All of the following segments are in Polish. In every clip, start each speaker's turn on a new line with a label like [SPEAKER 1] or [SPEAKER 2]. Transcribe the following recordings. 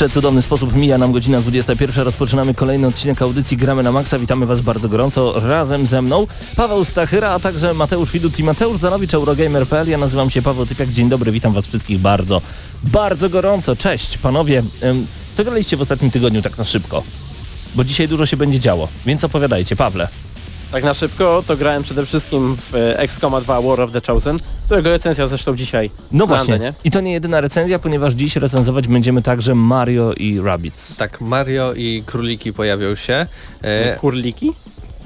[SPEAKER 1] przecudowny sposób mija nam godzina 21. Rozpoczynamy kolejny odcinek audycji Gramy na Maxa. Witamy Was bardzo gorąco. Razem ze mną Paweł Stachyra, a także Mateusz Widut i Mateusz Danowicz, Eurogamer.pl. Ja nazywam się Paweł Typiak. Dzień dobry, witam Was wszystkich bardzo, bardzo gorąco. Cześć, panowie. Co graliście w ostatnim tygodniu tak na szybko? Bo dzisiaj dużo się będzie działo, więc opowiadajcie. Pawle.
[SPEAKER 2] Tak na szybko to grałem przede wszystkim w e, XCOM 2 War of the Chosen, którego recenzja zresztą dzisiaj
[SPEAKER 1] No właśnie, nie? i to nie jedyna recenzja, ponieważ dziś recenzować będziemy także Mario i Rabbids.
[SPEAKER 3] Tak, Mario i króliki pojawią się.
[SPEAKER 2] E, Kurliki?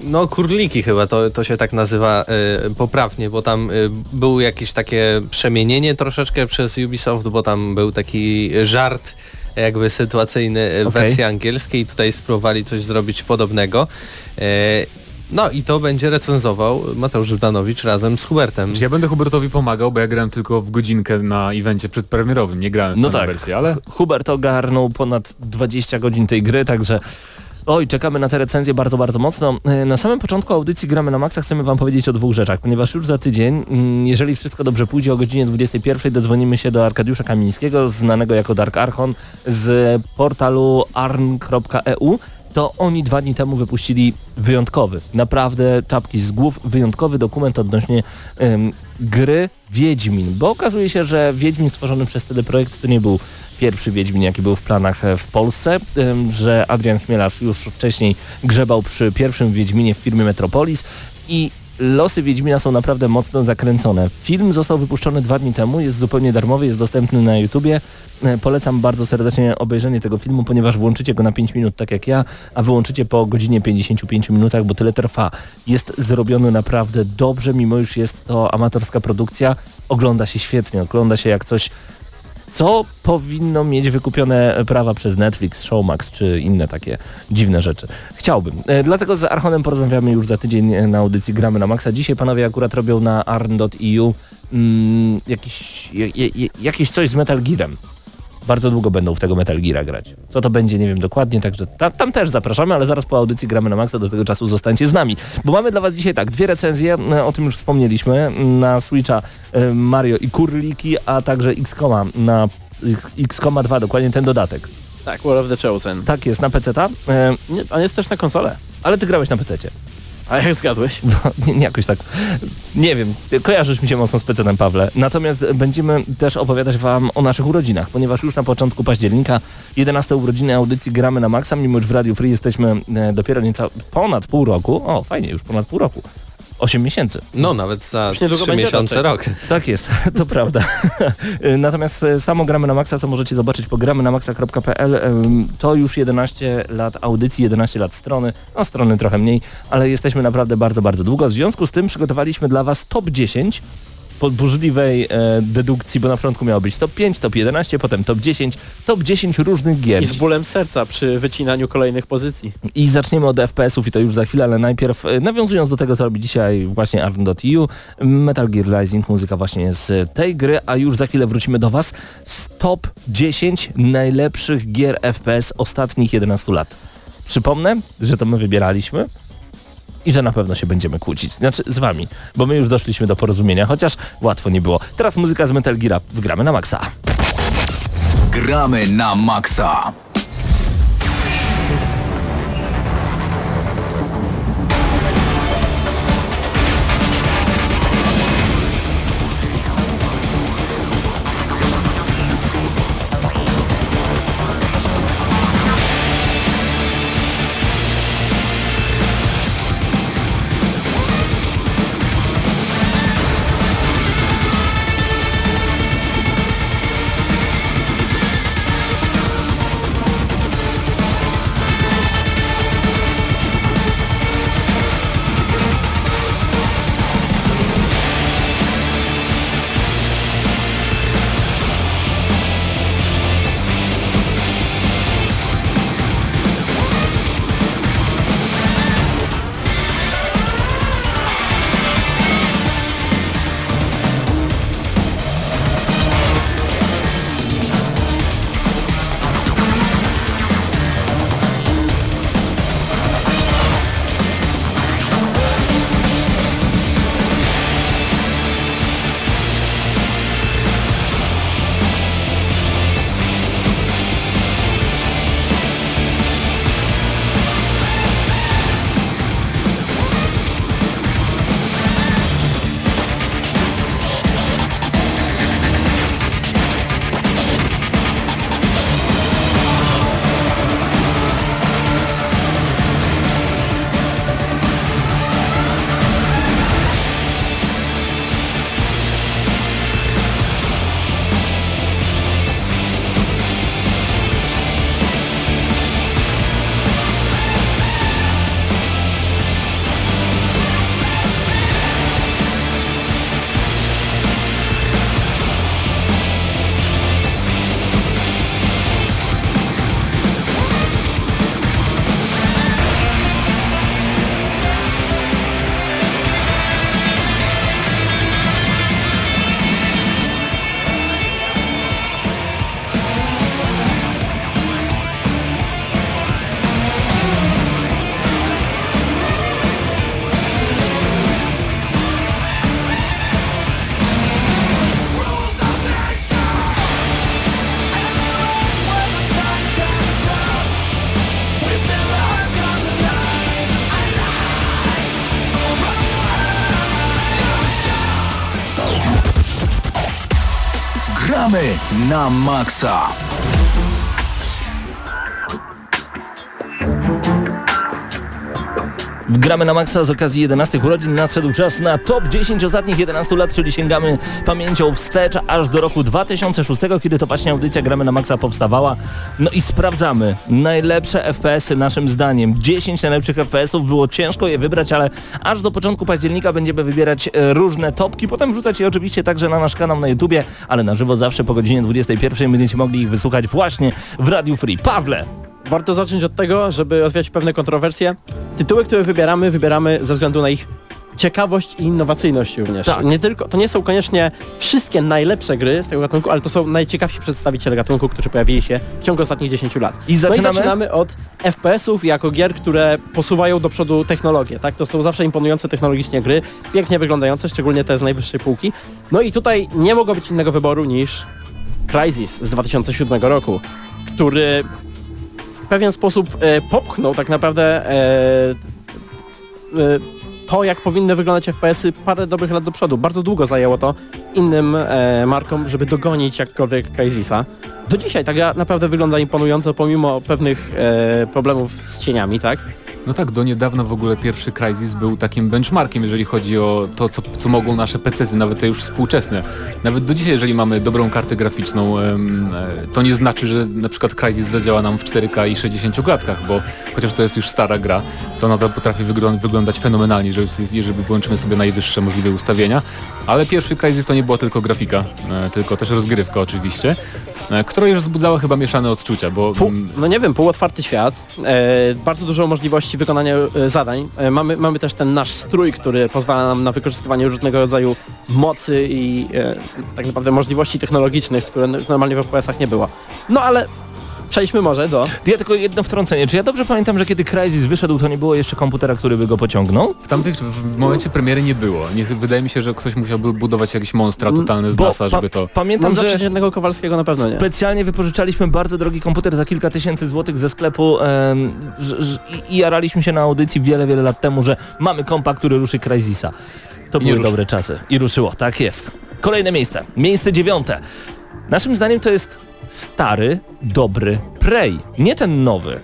[SPEAKER 3] No kurliki chyba to, to się tak nazywa y, poprawnie, bo tam y, było jakieś takie przemienienie troszeczkę przez Ubisoft, bo tam był taki żart jakby sytuacyjny w okay. wersji angielskiej. Tutaj spróbowali coś zrobić podobnego. No i to będzie recenzował Mateusz Zdanowicz razem z Hubertem.
[SPEAKER 4] Ja będę Hubertowi pomagał, bo ja grałem tylko w godzinkę na evencie przedpremierowym, nie grałem w no tak. wersję, ale...
[SPEAKER 1] Hubert ogarnął ponad 20 godzin tej gry, także Oj, czekamy na te recenzje bardzo, bardzo mocno. E, na samym początku audycji Gramy na Maxa chcemy Wam powiedzieć o dwóch rzeczach, ponieważ już za tydzień, mm, jeżeli wszystko dobrze pójdzie, o godzinie 21 dodzwonimy się do Arkadiusza Kamińskiego, znanego jako Dark Archon z portalu arn.eu to oni dwa dni temu wypuścili wyjątkowy, naprawdę czapki z głów, wyjątkowy dokument odnośnie ym, gry Wiedźmin, bo okazuje się, że Wiedźmin stworzony przez CD Projekt to nie był pierwszy Wiedźmin, jaki był w planach e, w Polsce, ym, że Adrian Chmielarz już wcześniej grzebał przy pierwszym Wiedźminie w firmie Metropolis i losy Wiedźmina są naprawdę mocno zakręcone. Film został wypuszczony dwa dni temu, jest zupełnie darmowy, jest dostępny na YouTubie. E, polecam bardzo serdecznie obejrzenie tego filmu, ponieważ włączycie go na 5 minut tak jak ja, a wyłączycie po godzinie 55 minutach, bo tyle trwa. Jest zrobiony naprawdę dobrze, mimo już jest to amatorska produkcja. Ogląda się świetnie, ogląda się jak coś co powinno mieć wykupione prawa przez Netflix, Showmax czy inne takie dziwne rzeczy. Chciałbym. E, dlatego z Archonem porozmawiamy już za tydzień e, na audycji Gramy na Maxa. Dzisiaj panowie akurat robią na arn.eu mm, jakiś, jakieś coś z Metal Gearem bardzo długo będą w tego Metal Gear grać. Co to będzie, nie wiem dokładnie, także tam, tam, też zapraszamy, ale zaraz po audycji gramy na maksa, do tego czasu zostańcie z nami. Bo mamy dla Was dzisiaj tak, dwie recenzje, e, o tym już wspomnieliśmy, na Switcha e, Mario i Kurliki, a także XCOMa na XCOMa 2, dokładnie ten dodatek.
[SPEAKER 2] Tak, War of the Chosen.
[SPEAKER 1] Tak jest, na PC-ta. E,
[SPEAKER 2] on jest też na konsolę.
[SPEAKER 1] Ale ty grałeś na PC-cie.
[SPEAKER 2] A jak zgadłeś?
[SPEAKER 1] No, nie, nie, jakoś tak, nie wiem, kojarzysz mi się mocno z PC-tem, Pawle. Natomiast będziemy też opowiadać Wam o naszych urodzinach, ponieważ już na początku października, 11 urodziny audycji Gramy na Maxa, mimo że w Radio Free jesteśmy e, dopiero nieco ponad pół roku, o fajnie, już ponad pół roku, 8 miesięcy.
[SPEAKER 3] No, nawet za 3 miesiące, rok.
[SPEAKER 1] Tak jest, to prawda. Natomiast e, samo Gramy na Maxa, co możecie zobaczyć po gramy na maxa.pl, to już 11 lat audycji, 11 lat strony, no strony trochę mniej, ale jesteśmy naprawdę bardzo, bardzo długo. W związku z tym przygotowaliśmy dla Was top 10 podburzliwej e, dedukcji, bo na początku miało być top 5, top 11, potem top 10, top 10 różnych gier.
[SPEAKER 2] I z bólem serca przy wycinaniu kolejnych pozycji.
[SPEAKER 1] I zaczniemy od FPS-ów i to już za chwilę, ale najpierw e, nawiązując do tego, co robi dzisiaj właśnie Arn.eu, Metal Gear Rising, muzyka właśnie z tej gry, a już za chwilę wrócimy do Was z top 10 najlepszych gier FPS ostatnich 11 lat. Przypomnę, że to my wybieraliśmy, i że na pewno się będziemy kłócić. Znaczy z wami, bo my już doszliśmy do porozumienia, chociaż łatwo nie było. Teraz muzyka z Metal Gear, wgramy na maksa.
[SPEAKER 5] Gramy na maksa. Na maksa!
[SPEAKER 1] Gramy na maksa z okazji 11 urodzin. Nadszedł czas na top 10 ostatnich 11 lat, czyli sięgamy pamięcią wstecz aż do roku 2006, kiedy to właśnie audycja Gramy na maksa powstawała. No i sprawdzamy najlepsze FPS-y naszym zdaniem. 10 najlepszych FPS-ów, było ciężko je wybrać, ale aż do początku października będziemy wybierać e, różne topki, potem wrzucać je oczywiście także na nasz kanał na YouTubie, ale na żywo zawsze po godzinie 21 będziecie mogli ich wysłuchać właśnie w Radio Free. Pawle!
[SPEAKER 2] Warto zacząć od tego, żeby rozwiać pewne kontrowersje. Tytuły, które wybieramy, wybieramy ze względu na ich ciekawość i innowacyjność również.
[SPEAKER 1] Tak.
[SPEAKER 2] Nie tylko, to nie są koniecznie wszystkie najlepsze gry z tego gatunku, ale to są najciekawsi przedstawiciele gatunku, którzy pojawili się w ciągu ostatnich 10 lat.
[SPEAKER 1] I zaczynamy?
[SPEAKER 2] No i zaczynamy od FPS-ów jako gier, które posuwają do przodu technologię, tak? To są zawsze imponujące technologicznie gry, pięknie wyglądające, szczególnie te z najwyższej półki. No i tutaj nie mogło być innego wyboru niż Crysis z 2007 roku, który pewien sposób e, popchnął tak naprawdę e, e, to, jak powinny wyglądać FPS-y parę dobrych lat do przodu. Bardzo długo zajęło to innym e, markom, żeby dogonić jakkolwiek Crysisa. Do dzisiaj ta gra naprawdę wygląda imponująco, pomimo pewnych e, problemów z cieniami, tak?
[SPEAKER 4] No tak, do niedawna w ogóle pierwszy Crysis był takim benchmarkiem, jeżeli chodzi o to, co, co mogą nasze PC, nawet te już współczesne. Nawet do dzisiaj, jeżeli mamy dobrą kartę graficzną, e, to nie znaczy, że na przykład Crysis zadziała nam w 4K i 60 klatkach, bo chociaż to jest już stara gra, to nadal potrafi wyglą- wyglądać fenomenalnie, jeżeli, jeżeli włączymy sobie najwyższe możliwe ustawienia. Ale pierwszy Crysis to nie była tylko grafika, e, tylko też rozgrywka oczywiście, e, która już wzbudzała chyba mieszane odczucia, bo...
[SPEAKER 2] Pół,
[SPEAKER 4] mm,
[SPEAKER 2] no nie wiem, półotwarty świat, e, bardzo dużo możliwości wykonania e, zadań. E, mamy, mamy też ten nasz strój, który pozwala nam na wykorzystywanie różnego rodzaju mocy i e, tak naprawdę możliwości technologicznych, które normalnie w FPS-ach nie było. No ale przejdźmy może do...
[SPEAKER 1] Ja tylko jedno wtrącenie. Czy ja dobrze pamiętam, że kiedy Crysis wyszedł, to nie było jeszcze komputera, który by go pociągnął?
[SPEAKER 4] W tamtych, w, w momencie premiery nie było. Nie, wydaje mi się, że ktoś musiałby budować jakieś monstra totalne z NASA, żeby to...
[SPEAKER 1] Pamiętam,
[SPEAKER 2] Mam
[SPEAKER 1] że
[SPEAKER 2] jednego Kowalskiego na pewno nie.
[SPEAKER 1] specjalnie wypożyczaliśmy bardzo drogi komputer za kilka tysięcy złotych ze sklepu em, i, jaraliśmy się na audycji wiele, wiele lat temu, że mamy kompa, który ruszy Crysisa. To były
[SPEAKER 4] ruszy.
[SPEAKER 1] dobre czasy. I ruszyło, tak jest. Kolejne miejsce. Miejsce dziewiąte. Naszym zdaniem to jest stary, dobry Prey. Nie ten nowy,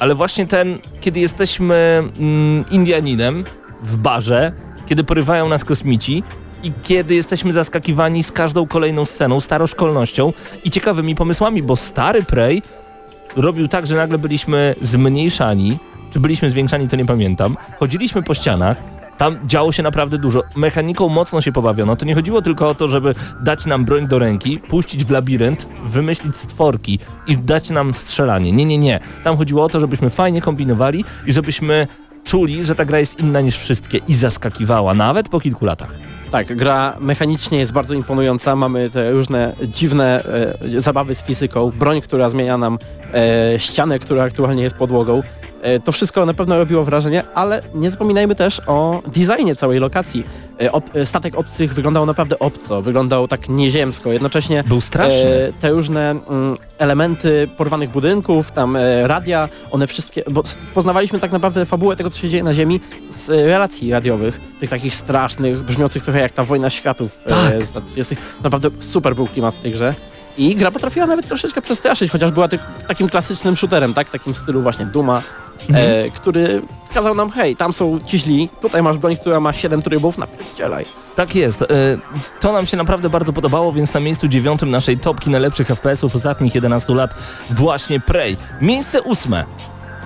[SPEAKER 1] ale właśnie ten, kiedy jesteśmy mm, Indianinem w barze, kiedy porywają nas kosmici i kiedy jesteśmy zaskakiwani z każdą kolejną sceną, staroszkolnością i ciekawymi pomysłami, bo stary Prey robił tak, że nagle byliśmy zmniejszani, czy byliśmy zwiększani, to nie pamiętam. Chodziliśmy po ścianach, tam działo się naprawdę dużo. Mechaniką mocno się pobawiono. To nie chodziło tylko o to, żeby dać nam broń do ręki, puścić w labirynt, wymyślić stworki i dać nam strzelanie. Nie, nie, nie. Tam chodziło o to, żebyśmy fajnie kombinowali i żebyśmy czuli, że ta gra jest inna niż wszystkie i zaskakiwała, nawet po kilku latach.
[SPEAKER 2] Tak, gra mechanicznie jest bardzo imponująca, mamy te różne dziwne e, zabawy z fizyką, broń, która zmienia nam e, ścianę, która aktualnie jest podłogą. E, to wszystko na pewno robiło wrażenie, ale nie zapominajmy też o designie całej lokacji. E, ob, e, statek obcych wyglądał naprawdę obco, wyglądał tak nieziemsko, jednocześnie
[SPEAKER 1] Był straszny.
[SPEAKER 2] te różne mm, elementy porwanych budynków, tam radia, one wszystkie, bo poznawaliśmy tak naprawdę fabułę tego, co się dzieje na Ziemi z relacji radiowych, tych takich strasznych, brzmiących trochę jak ta wojna światów.
[SPEAKER 1] Tak.
[SPEAKER 2] Z lat 20. Naprawdę super był klimat w tej grze. I gra potrafiła nawet troszeczkę przestraszyć, chociaż była takim klasycznym shooterem, tak? Takim stylu właśnie Duma, e, który kazał nam, hej, tam są ci źli, tutaj masz broń, która ma 7 trybów, napierdzielaj.
[SPEAKER 1] Tak jest. E, To nam się naprawdę bardzo podobało, więc na miejscu dziewiątym naszej topki najlepszych FPS-ów ostatnich 11 lat właśnie Prey. Miejsce ósme.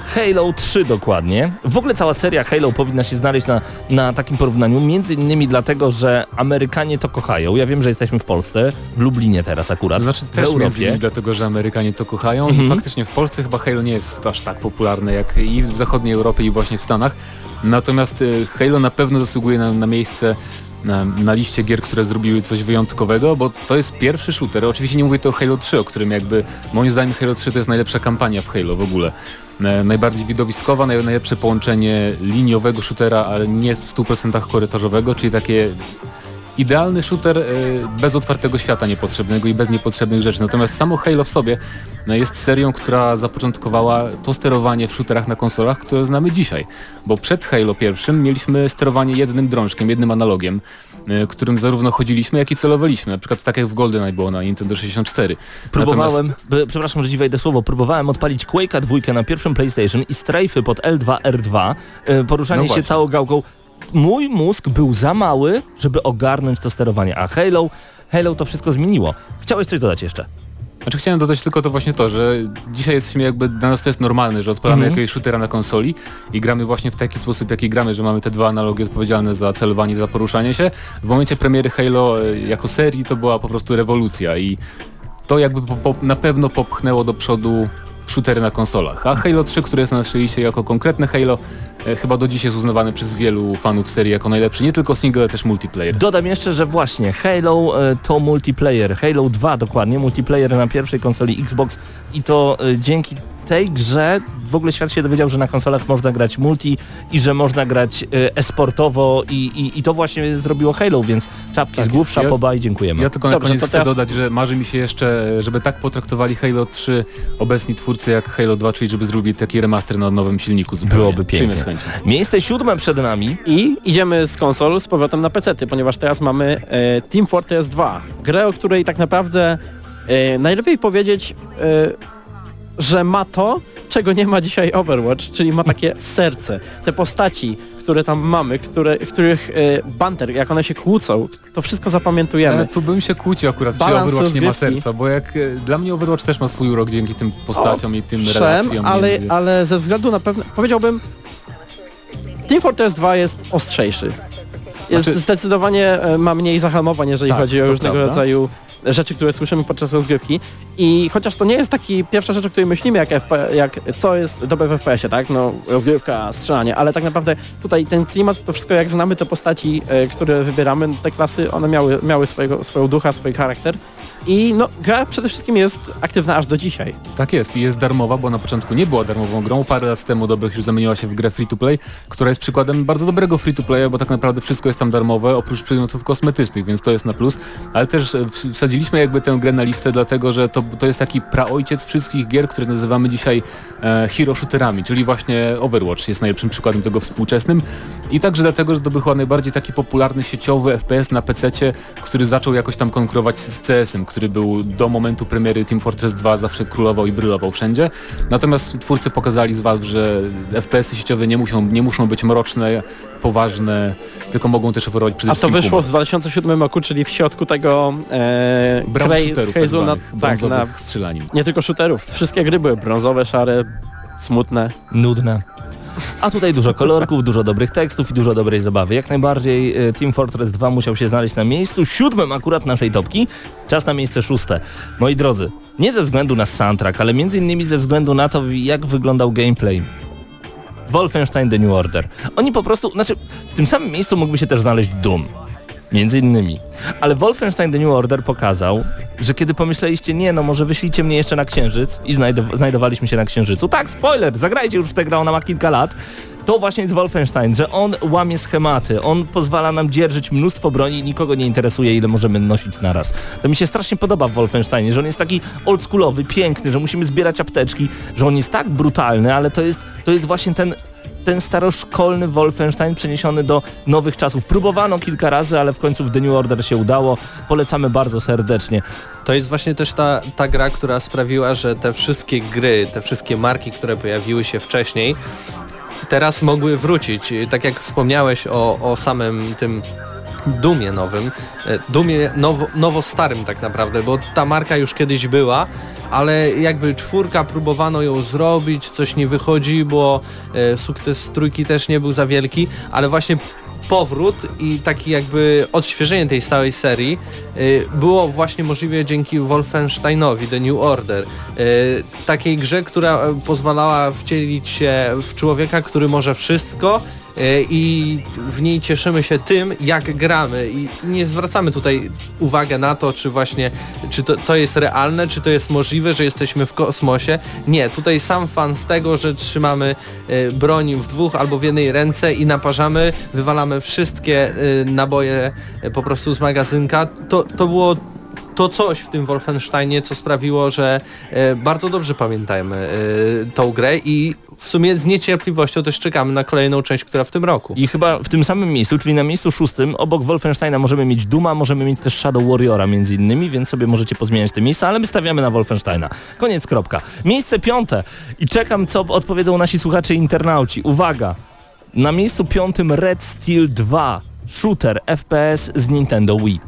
[SPEAKER 1] Halo 3 dokładnie. W ogóle cała seria Halo powinna się znaleźć na, na takim porównaniu, między innymi dlatego, że Amerykanie to kochają. Ja wiem, że jesteśmy w Polsce, w Lublinie teraz akurat,
[SPEAKER 4] To znaczy
[SPEAKER 1] w
[SPEAKER 4] też między innymi dlatego, że Amerykanie to kochają
[SPEAKER 1] Mhm.
[SPEAKER 4] i faktycznie w Polsce chyba Halo nie jest aż tak popularne jak i w zachodniej Europie i właśnie w Stanach. Natomiast y, Halo na pewno zasługuje na, na miejsce na, na liście gier, które zrobiły coś wyjątkowego, bo to jest pierwszy shooter. Oczywiście nie mówię tu o Halo 3, o którym jakby moim zdaniem Halo 3 to jest najlepsza kampania w Halo w ogóle. E, Najbardziej widowiskowa, naj, najlepsze połączenie liniowego shootera, ale nie w 100% korytarzowego, czyli takie idealny shooter e, bez otwartego świata niepotrzebnego i bez niepotrzebnych rzeczy. Natomiast samo Halo w sobie no, jest serią, która zapoczątkowała to sterowanie w shooterach na konsolach, które znamy dzisiaj. Bo przed Halo pierwszym mieliśmy sterowanie jednym drążkiem, jednym analogiem. e, którym zarówno chodziliśmy, jak i celowaliśmy. Na przykład tak jak w GoldenEye było na Nintendo 64.
[SPEAKER 1] Próbowałem,
[SPEAKER 4] Natomiast-
[SPEAKER 1] przepraszam, że ci wejdę słowo, próbowałem odpalić Quake'a dwójkę na pierwszym PlayStation i strajfy pod L2, R2, e, poruszanie
[SPEAKER 4] No
[SPEAKER 1] się całą gałką. Mój mózg był za mały, żeby ogarnąć to sterowanie, a Halo, Halo to wszystko zmieniło. Chciałeś coś dodać jeszcze?
[SPEAKER 4] Znaczy chciałem dodać tylko to właśnie to, że dzisiaj jesteśmy jakby, dla nas to jest normalne, że odpalamy
[SPEAKER 1] Mhm.
[SPEAKER 4] jakiegoś shootera na konsoli i gramy właśnie w taki sposób, jaki gramy, że mamy te dwa analogi odpowiedzialne za celowanie, za poruszanie się. W momencie premiery Halo e, jako serii to była po prostu rewolucja i to jakby po, po, na pewno popchnęło do przodu shootery na konsolach. A Halo 3, które jest na naszej liście jako konkretne Halo, e, chyba do dzisiaj jest uznawane przez wielu fanów serii jako najlepszy, nie tylko single, ale też multiplayer.
[SPEAKER 1] Dodam jeszcze, że właśnie Halo e, to multiplayer, Halo 2 dokładnie, multiplayer na pierwszej konsoli Xbox i to e, dzięki tej grze w ogóle świat się dowiedział, że na konsolach można grać multi i że można grać e, esportowo i, i, i to właśnie zrobiło Halo, więc czapki
[SPEAKER 4] Tak
[SPEAKER 1] z głów.
[SPEAKER 4] Ja-
[SPEAKER 1] szapoba i dziękujemy.
[SPEAKER 4] Ja tylko
[SPEAKER 2] Dobrze,
[SPEAKER 4] na koniec
[SPEAKER 2] to
[SPEAKER 4] chcę
[SPEAKER 2] teraz-
[SPEAKER 4] dodać, że marzy mi się jeszcze, żeby tak potraktowali Halo 3 obecni twórcy jak Halo 2, czyli żeby zrobili taki remaster na nowym silniku zupełnie.
[SPEAKER 1] Byłoby pięknie.
[SPEAKER 4] Z chęcią.
[SPEAKER 1] Miejsce siódme przed nami.
[SPEAKER 2] I idziemy z konsol z powrotem na pecety, ponieważ teraz mamy e, Team Fortress 2. Grę, o której tak naprawdę e, najlepiej powiedzieć, e, że ma to, czego nie ma dzisiaj Overwatch, czyli ma takie serce. Te postaci, które tam mamy, które, których e, banter, jak one się kłócą, to wszystko zapamiętujemy.
[SPEAKER 4] Ale tu bym się kłócił akurat, czy
[SPEAKER 2] Balans
[SPEAKER 4] Overwatch nie ma serca, bo jak e, dla mnie Overwatch też ma swój urok dzięki tym postaciom i tym
[SPEAKER 2] Owszem,
[SPEAKER 4] relacjom
[SPEAKER 2] ale,
[SPEAKER 4] między...
[SPEAKER 2] ale ze względu na pewne... Powiedziałbym, Team Fortress 2 jest ostrzejszy. Jest
[SPEAKER 4] Znaczy-
[SPEAKER 2] zdecydowanie e, ma mniej zahamowań, jeżeli
[SPEAKER 4] Tak,
[SPEAKER 2] chodzi o różnego
[SPEAKER 4] prawda.
[SPEAKER 2] rodzaju rzeczy, które słyszymy podczas rozgrywki. I chociaż to nie jest taki pierwsza rzecz, o której myślimy, jak, FP, jak co jest dobre w FPS-ie, tak? No, rozgrywka, strzelanie, ale tak naprawdę tutaj ten klimat, to wszystko jak znamy te postaci, e, które wybieramy, te klasy, one miały, miały swojego, swoją ducha, swój charakter. I no, gra przede wszystkim jest aktywna aż do dzisiaj.
[SPEAKER 4] Tak jest i jest darmowa, bo na początku nie była darmową grą. Parę lat temu dobrych już zamieniła się w grę free to play, która jest przykładem bardzo dobrego free to playa, bo tak naprawdę wszystko jest tam darmowe, oprócz przedmiotów kosmetycznych, więc to jest na plus. Ale też w- wsadziliśmy jakby tę grę na listę, dlatego że to, to jest taki praojciec wszystkich gier, które nazywamy dzisiaj e, hero shooterami, czyli właśnie Overwatch jest najlepszym przykładem tego współczesnym. I także dlatego, że to był chyba najbardziej taki popularny sieciowy FPS na PC-cie, który zaczął jakoś tam konkurować z CS-em, który był do momentu premiery Team Fortress 2 zawsze królował i brylował wszędzie. Natomiast twórcy pokazali z Valve, że FPS-y sieciowe nie muszą, nie muszą być mroczne, poważne, tylko mogą też oferować przede
[SPEAKER 2] A to
[SPEAKER 4] wszystkim
[SPEAKER 2] wyszło
[SPEAKER 4] humor.
[SPEAKER 2] w 2007 roku, czyli w środku tego e,
[SPEAKER 4] Brawo
[SPEAKER 2] craze-
[SPEAKER 4] shooterów tak zwanych,
[SPEAKER 2] tak, na,
[SPEAKER 4] strzelanin.
[SPEAKER 2] nie tylko shooterów. Wszystkie gry były brązowe, szare, smutne.
[SPEAKER 1] Nudne. A tutaj dużo kolorków, dużo dobrych tekstów i dużo dobrej zabawy. Jak najbardziej e, Team Fortress 2 musiał się znaleźć na miejscu siódmym akurat naszej topki. Czas na miejsce szóste. Moi drodzy, nie ze względu na soundtrack, ale między innymi ze względu na to, jak wyglądał gameplay. Wolfenstein The New Order. Oni po prostu, znaczy w tym samym miejscu mógłby się też znaleźć Doom. Między innymi. Ale Wolfenstein The New Order pokazał, że kiedy pomyśleliście, nie no może wyślijcie mnie jeszcze na Księżyc i znajdow- znajdowaliśmy się na Księżycu. Tak, spoiler, zagrajcie już w tę grę, ona ma kilka lat. To właśnie jest Wolfenstein, że on łamie schematy, on pozwala nam dzierżyć mnóstwo broni i nikogo nie interesuje ile możemy nosić naraz. To mi się strasznie podoba w Wolfensteinie, że on jest taki oldschoolowy, piękny, że musimy zbierać apteczki, że on jest tak brutalny, ale to jest, to jest właśnie ten ten staroszkolny Wolfenstein przeniesiony do nowych czasów. Próbowano kilka razy, ale w końcu w The New Order się udało. Polecamy bardzo serdecznie.
[SPEAKER 3] To jest właśnie też ta, ta gra, która sprawiła, że te wszystkie gry, te wszystkie marki, które pojawiły się wcześniej, teraz mogły wrócić. Tak jak wspomniałeś o, o samym tym Dumie nowym, e, Dumie nowo, nowo starym tak naprawdę, bo ta marka już kiedyś była, ale jakby czwórka próbowano ją zrobić, coś nie wychodzi, bo e, sukces trójki też nie był za wielki, ale właśnie powrót i taki jakby odświeżenie tej całej serii y, było właśnie możliwe dzięki Wolfensteinowi The New Order. Y, takiej grze, która e, pozwalała wcielić się w człowieka, który może wszystko i w niej cieszymy się tym, jak gramy i nie zwracamy tutaj uwagę na to, czy właśnie, czy to, to jest realne, czy to jest możliwe, że jesteśmy w kosmosie. Nie, tutaj sam fan z tego, że trzymamy y, broń w dwóch albo w jednej ręce i naparzamy, wywalamy wszystkie y, naboje po prostu z magazynka, to, to było to coś w tym Wolfensteinie, co sprawiło, że e, bardzo dobrze pamiętajmy e, tą grę i w sumie z niecierpliwością też czekamy na kolejną część, która w tym roku.
[SPEAKER 1] I chyba w tym samym miejscu, czyli na miejscu szóstym, obok Wolfensteina możemy mieć Duma, możemy mieć też Shadow Warriora między innymi, więc sobie możecie pozmieniać te miejsca, ale my stawiamy na Wolfensteina. Koniec, kropka. Miejsce piąte i czekam, co odpowiedzą nasi słuchacze i internauci. Uwaga! Na miejscu piątym Red Steel 2, shooter FPS z Nintendo Wii.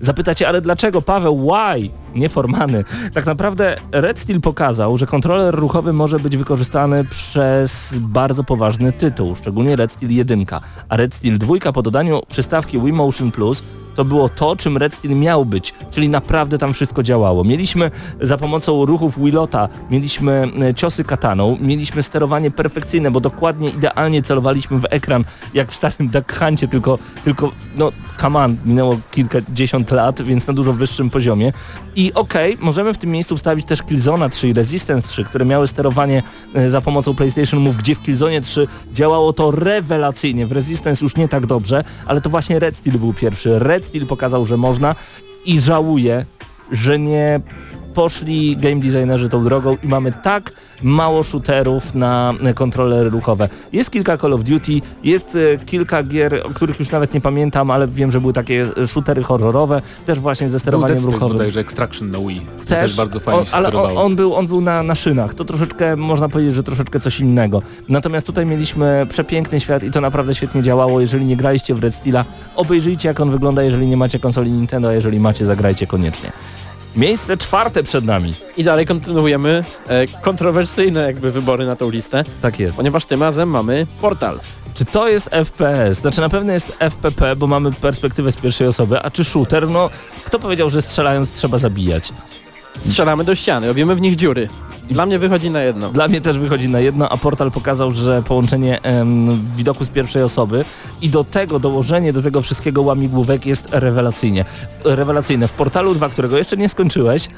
[SPEAKER 1] Zapytacie, ale dlaczego Paweł, why? Nieformany. Tak naprawdę Red Steel pokazał, że kontroler ruchowy może być wykorzystany przez bardzo poważny tytuł, szczególnie Red Steel 1, a Red Steel 2 po dodaniu przystawki Wii Motion Plus to było to, czym Red Steel miał być, czyli naprawdę tam wszystko działało. Mieliśmy za pomocą ruchów Willota, mieliśmy e, ciosy kataną, mieliśmy sterowanie perfekcyjne, bo dokładnie, idealnie celowaliśmy w ekran, jak w starym Duck Huncie, tylko, tylko no come on, minęło kilkadziesiąt lat, więc na dużo wyższym poziomie. Okej, okay, możemy w tym miejscu wstawić też Killzona 3 i Resistance 3, które miały sterowanie e, za pomocą PlayStation Move, gdzie w Killzone 3 działało to rewelacyjnie, w Resistance już nie tak dobrze, ale to właśnie Red Steel był pierwszy. Red Steel pokazał, że można i żałuję, że nie poszli game designerzy tą drogą i mamy tak mało shooterów na kontrolery ruchowe. Jest kilka Call of Duty, jest e, kilka gier, o których już nawet nie pamiętam, ale wiem, że były takie shootery horrorowe, też właśnie ze sterowaniem
[SPEAKER 4] Był Dead
[SPEAKER 1] ruchowym.
[SPEAKER 4] bodajże Extraction na Wii. Też, też bardzo fajnie
[SPEAKER 1] on,
[SPEAKER 4] się
[SPEAKER 1] Ale on, on, był, on był na, na szynach, to troszeczkę, można powiedzieć, że troszeczkę coś innego. Natomiast tutaj mieliśmy przepiękny świat i to naprawdę świetnie działało. Jeżeli nie graliście w Red Steela, obejrzyjcie jak on wygląda, jeżeli nie macie konsoli Nintendo, a jeżeli macie, zagrajcie koniecznie. Miejsce czwarte przed nami.
[SPEAKER 2] I dalej kontynuujemy e, kontrowersyjne jakby wybory na tą listę,
[SPEAKER 1] Tak jest.
[SPEAKER 2] ponieważ tym razem mamy Portal.
[SPEAKER 1] Czy to jest FPS? Znaczy na pewno jest FPP, bo mamy perspektywę z pierwszej osoby, a czy shooter? No, kto powiedział, że strzelając trzeba zabijać?
[SPEAKER 2] Strzelamy do ściany, robimy w nich dziury. Dla mnie wychodzi na jedno.
[SPEAKER 1] Dla mnie też wychodzi na jedno, a portal pokazał, że połączenie em, widoku z pierwszej osoby i do tego dołożenie do tego wszystkiego łamigłówek jest rewelacyjnie. Rewelacyjne. W portalu 2, którego jeszcze nie skończyłeś,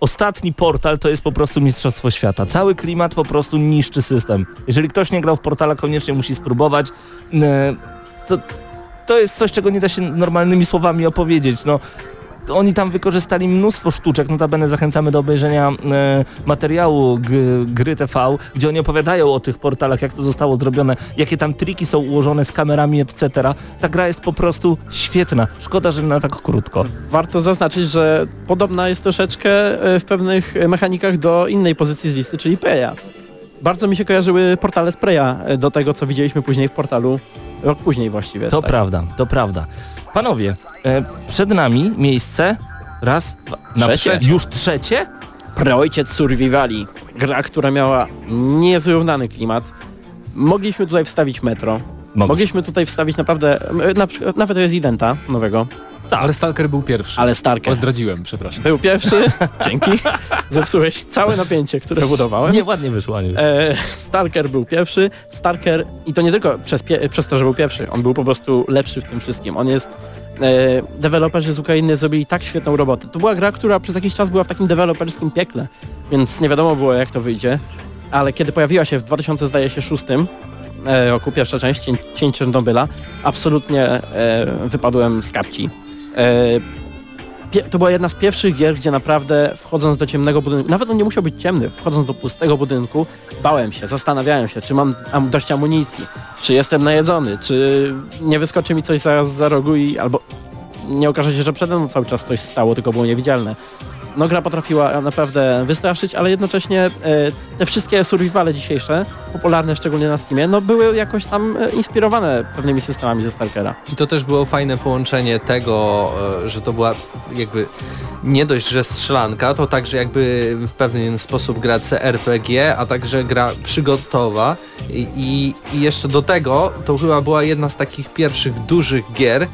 [SPEAKER 1] ostatni portal to jest po prostu mistrzostwo świata. Cały klimat po prostu niszczy system. Jeżeli ktoś nie grał w portala, koniecznie musi spróbować. E, to, to jest coś, czego nie da się normalnymi słowami opowiedzieć. No, oni tam wykorzystali mnóstwo sztuczek, notabene zachęcamy do obejrzenia e, materiału gry TV, gdzie oni opowiadają o tych portalach, jak to zostało zrobione, jakie tam triki są ułożone z kamerami, etc. Ta gra jest po prostu świetna. Szkoda, że na tak krótko.
[SPEAKER 2] Warto zaznaczyć, że podobna jest troszeczkę e, w pewnych mechanikach do innej pozycji z listy, czyli Preya. Bardzo mi się kojarzyły portale z Preya e, do tego, co widzieliśmy później w portalu, rok później właściwie.
[SPEAKER 1] To
[SPEAKER 2] tak.
[SPEAKER 1] prawda, to prawda. Panowie, e, przed nami miejsce raz, dwa, na
[SPEAKER 2] Trzecie.
[SPEAKER 1] prze- Już trzecie?
[SPEAKER 2] Preojciec Survivali. Gra, która miała niezrównany klimat. Mogliśmy tutaj wstawić Metro. Mogliśmy tutaj wstawić naprawdę, na przykład, nawet Residenta nowego,
[SPEAKER 1] Tak.
[SPEAKER 4] Ale Stalker był pierwszy.
[SPEAKER 2] ale Starker.
[SPEAKER 4] O, zdradziłem, przepraszam.
[SPEAKER 2] Był pierwszy, dzięki. Zepsułeś całe napięcie, które budowałem.
[SPEAKER 1] Nie, ładnie wyszło, Aniu.
[SPEAKER 2] E, Stalker był pierwszy, Stalker i to nie tylko przez, przez to, że był pierwszy, on był po prostu lepszy w tym wszystkim. On jest e, deweloperzy z Ukrainy zrobili tak świetną robotę. To była gra, która przez jakiś czas była w takim deweloperskim piekle, więc nie wiadomo było jak to wyjdzie, ale kiedy pojawiła się w 2000 zdaje się szóstym e, roku pierwsza część Cień, Cień Czernobyla, absolutnie e, wypadłem z kapci. E, to była jedna z pierwszych gier, gdzie naprawdę wchodząc do ciemnego budynku, nawet on nie musiał być ciemny, wchodząc do pustego budynku, bałem się, zastanawiałem się, czy mam am dość amunicji, czy jestem najedzony, czy nie wyskoczy mi coś zaraz za rogu i albo nie okaże się, że przede mną cały czas coś stało, tylko było niewidzialne. No gra potrafiła naprawdę wystraszyć, ale jednocześnie e, te wszystkie survivale dzisiejsze, popularne szczególnie na Steamie, no były jakoś tam e, inspirowane pewnymi systemami ze Stalkera.
[SPEAKER 3] I to też było fajne połączenie tego, e, że to była jakby nie dość, że strzelanka, to także jakby w pewien sposób gra CRPG, a także gra przygotowa i, i, jeszcze do tego to chyba była jedna z takich pierwszych dużych gier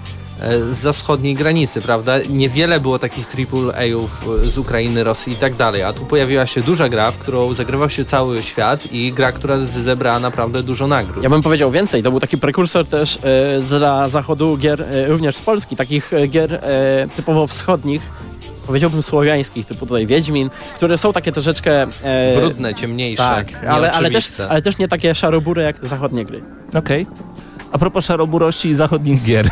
[SPEAKER 3] za wschodniej granicy, prawda? Niewiele było takich AAA-ów e, z Ukrainy, Rosji i tak dalej, a tu pojawiła się duża gra, w którą zagrywał się cały świat i gra, która zebrała naprawdę dużo nagród.
[SPEAKER 2] Ja bym powiedział więcej, to był taki prekursor też e, dla zachodu gier e, również z Polski, takich e, gier e, typowo wschodnich, powiedziałbym słowiańskich, typu tutaj Wiedźmin, które są takie troszeczkę... E,
[SPEAKER 3] Brudne, ciemniejsze,
[SPEAKER 2] Tak, ale, ale, też, ale też nie takie szarobury jak zachodnie gry.
[SPEAKER 1] Okej. A propos szaroburości i zachodnich gier.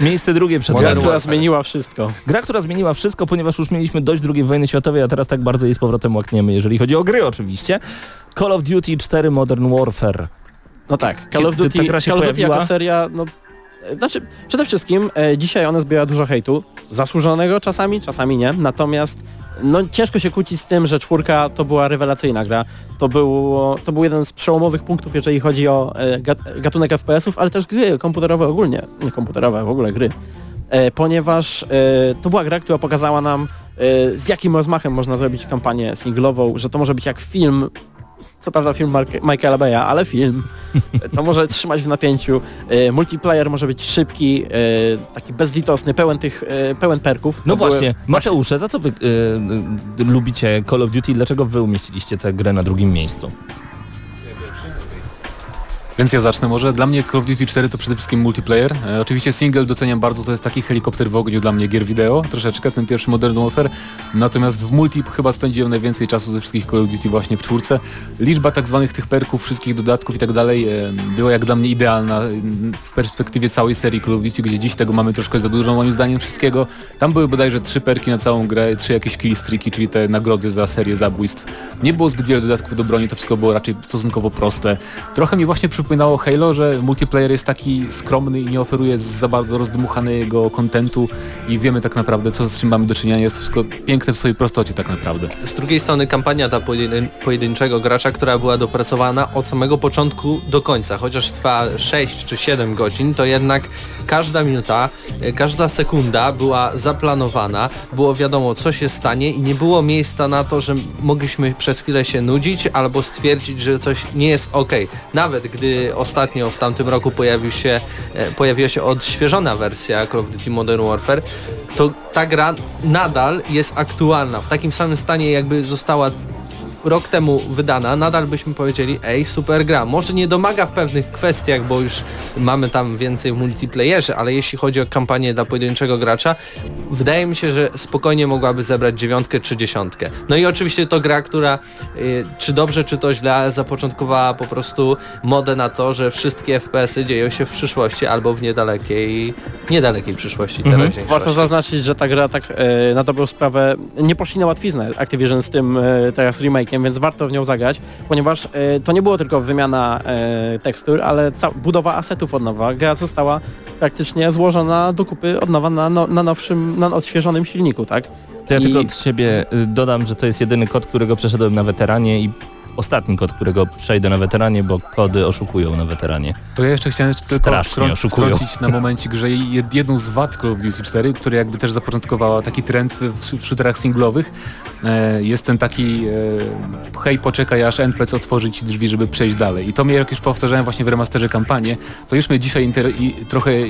[SPEAKER 1] Miejsce drugie przed
[SPEAKER 2] Gra, która zmieniła wszystko.
[SPEAKER 1] Gra, która zmieniła wszystko, ponieważ już mieliśmy dość II wojny światowej, a teraz tak bardzo jej z powrotem łakniemy, jeżeli chodzi o gry oczywiście. Call of Duty 4 Modern Warfare.
[SPEAKER 2] No tak, Call of Duty,
[SPEAKER 1] ta gra się
[SPEAKER 2] Call of Duty jako seria, no... Znaczy, przede wszystkim e, dzisiaj ona zbiera dużo hejtu, zasłużonego czasami, czasami nie, natomiast no ciężko się kłócić z tym, że czwórka to była rewelacyjna gra. To, było, to był jeden z przełomowych punktów, jeżeli chodzi o e, gat- gatunek FPS-ów, ale też gry komputerowe ogólnie, nie komputerowe, w ogóle gry. E, ponieważ e, to była gra, która pokazała nam e, z jakim rozmachem można zrobić kampanię singlową, że to może być jak film co prawda film Mark Michaela Beya, ale film. To może trzymać w napięciu. E, multiplayer może być szybki, e, taki bezlitosny, pełen tych, e, pełen perków.
[SPEAKER 1] No
[SPEAKER 2] To były-
[SPEAKER 1] właśnie, Mateusze, za co wy y, lubicie Call of Duty i dlaczego wy umieściliście tę grę na drugim miejscu?
[SPEAKER 4] Więc ja zacznę może. Dla mnie Call of Duty 4 to przede wszystkim multiplayer. E, oczywiście single doceniam bardzo, to jest taki helikopter w ogniu dla mnie gier wideo, troszeczkę, ten pierwszy Modern Warfare. Natomiast w multi chyba spędziłem najwięcej czasu ze wszystkich Call of Duty właśnie w czwórce. Liczba tak zwanych tych perków, wszystkich dodatków i tak dalej e, była jak dla mnie idealna w perspektywie całej serii Call of Duty, gdzie dziś tego mamy troszkę za dużo moim zdaniem wszystkiego. Tam były bodajże trzy perki na całą grę, trzy jakieś killstreaki, czyli te nagrody za serię zabójstw. Nie było zbyt wiele dodatków do broni, to wszystko było raczej stosunkowo proste. Trochę mi właśnie przypominało Halo, że multiplayer jest taki skromny i nie oferuje za bardzo rozdmuchanego kontentu i wiemy tak naprawdę co z czym mamy do czynienia. Jest to wszystko piękne w swojej prostocie tak naprawdę.
[SPEAKER 3] Z drugiej strony kampania dla pojedyn pojedynczego gracza, która była dopracowana od samego początku do końca, chociaż trwa 6 czy 7 godzin, to jednak każda minuta, e, każda sekunda była zaplanowana, było wiadomo co się stanie i nie było miejsca na to, że mogliśmy przez chwilę się nudzić albo stwierdzić, że coś nie jest ok. Nawet gdy ostatnio w tamtym roku pojawił się, e, pojawiła się odświeżona wersja Call of Duty Modern Warfare, to ta gra nadal jest aktualna, w takim samym stanie jakby została rok temu wydana, nadal byśmy powiedzieli, ej, super gra. Może nie domaga w pewnych kwestiach, bo już mamy tam więcej w multiplayerze, ale jeśli chodzi o kampanię dla pojedynczego gracza, wydaje mi się, że spokojnie mogłaby zebrać dziewiątkę czy dziesiątkę. No i oczywiście to gra, która y, czy dobrze, czy to źle, zapoczątkowała po prostu modę na to, że wszystkie FPS-y dzieją się w przyszłości albo w niedalekiej, niedalekiej przyszłości
[SPEAKER 1] Mhm.
[SPEAKER 3] teraźniejszości.
[SPEAKER 2] Warto zaznaczyć, że ta gra tak e, na dobrą sprawę nie poszli na łatwiznę Activision z tym e, teraz więc warto w nią zagrać, ponieważ e, to nie było tylko wymiana e, tekstur, ale budowa asetów od nowa. Gra została praktycznie złożona do kupy od nowa na, no, na nowszym, na odświeżonym silniku, tak?
[SPEAKER 1] To ja
[SPEAKER 2] I-
[SPEAKER 1] tylko od siebie y, dodam, że to jest jedyny kod, którego przeszedłem na weteranie i ostatni kod, którego przejdę na weteranie, bo kody oszukują na weteranie.
[SPEAKER 4] To ja jeszcze chciałem tylko wtrącić na momencik, że jed- jedną z wad Call of Duty 4, które jakby też zapoczątkowała taki trend w, w shooterach singlowych, e, jest ten taki e, hej poczekaj aż NPC otworzy ci drzwi, żeby przejść dalej. I to mnie jak już powtarzałem właśnie w remasterze kampanię, to już mnie dzisiaj inter- i, trochę e,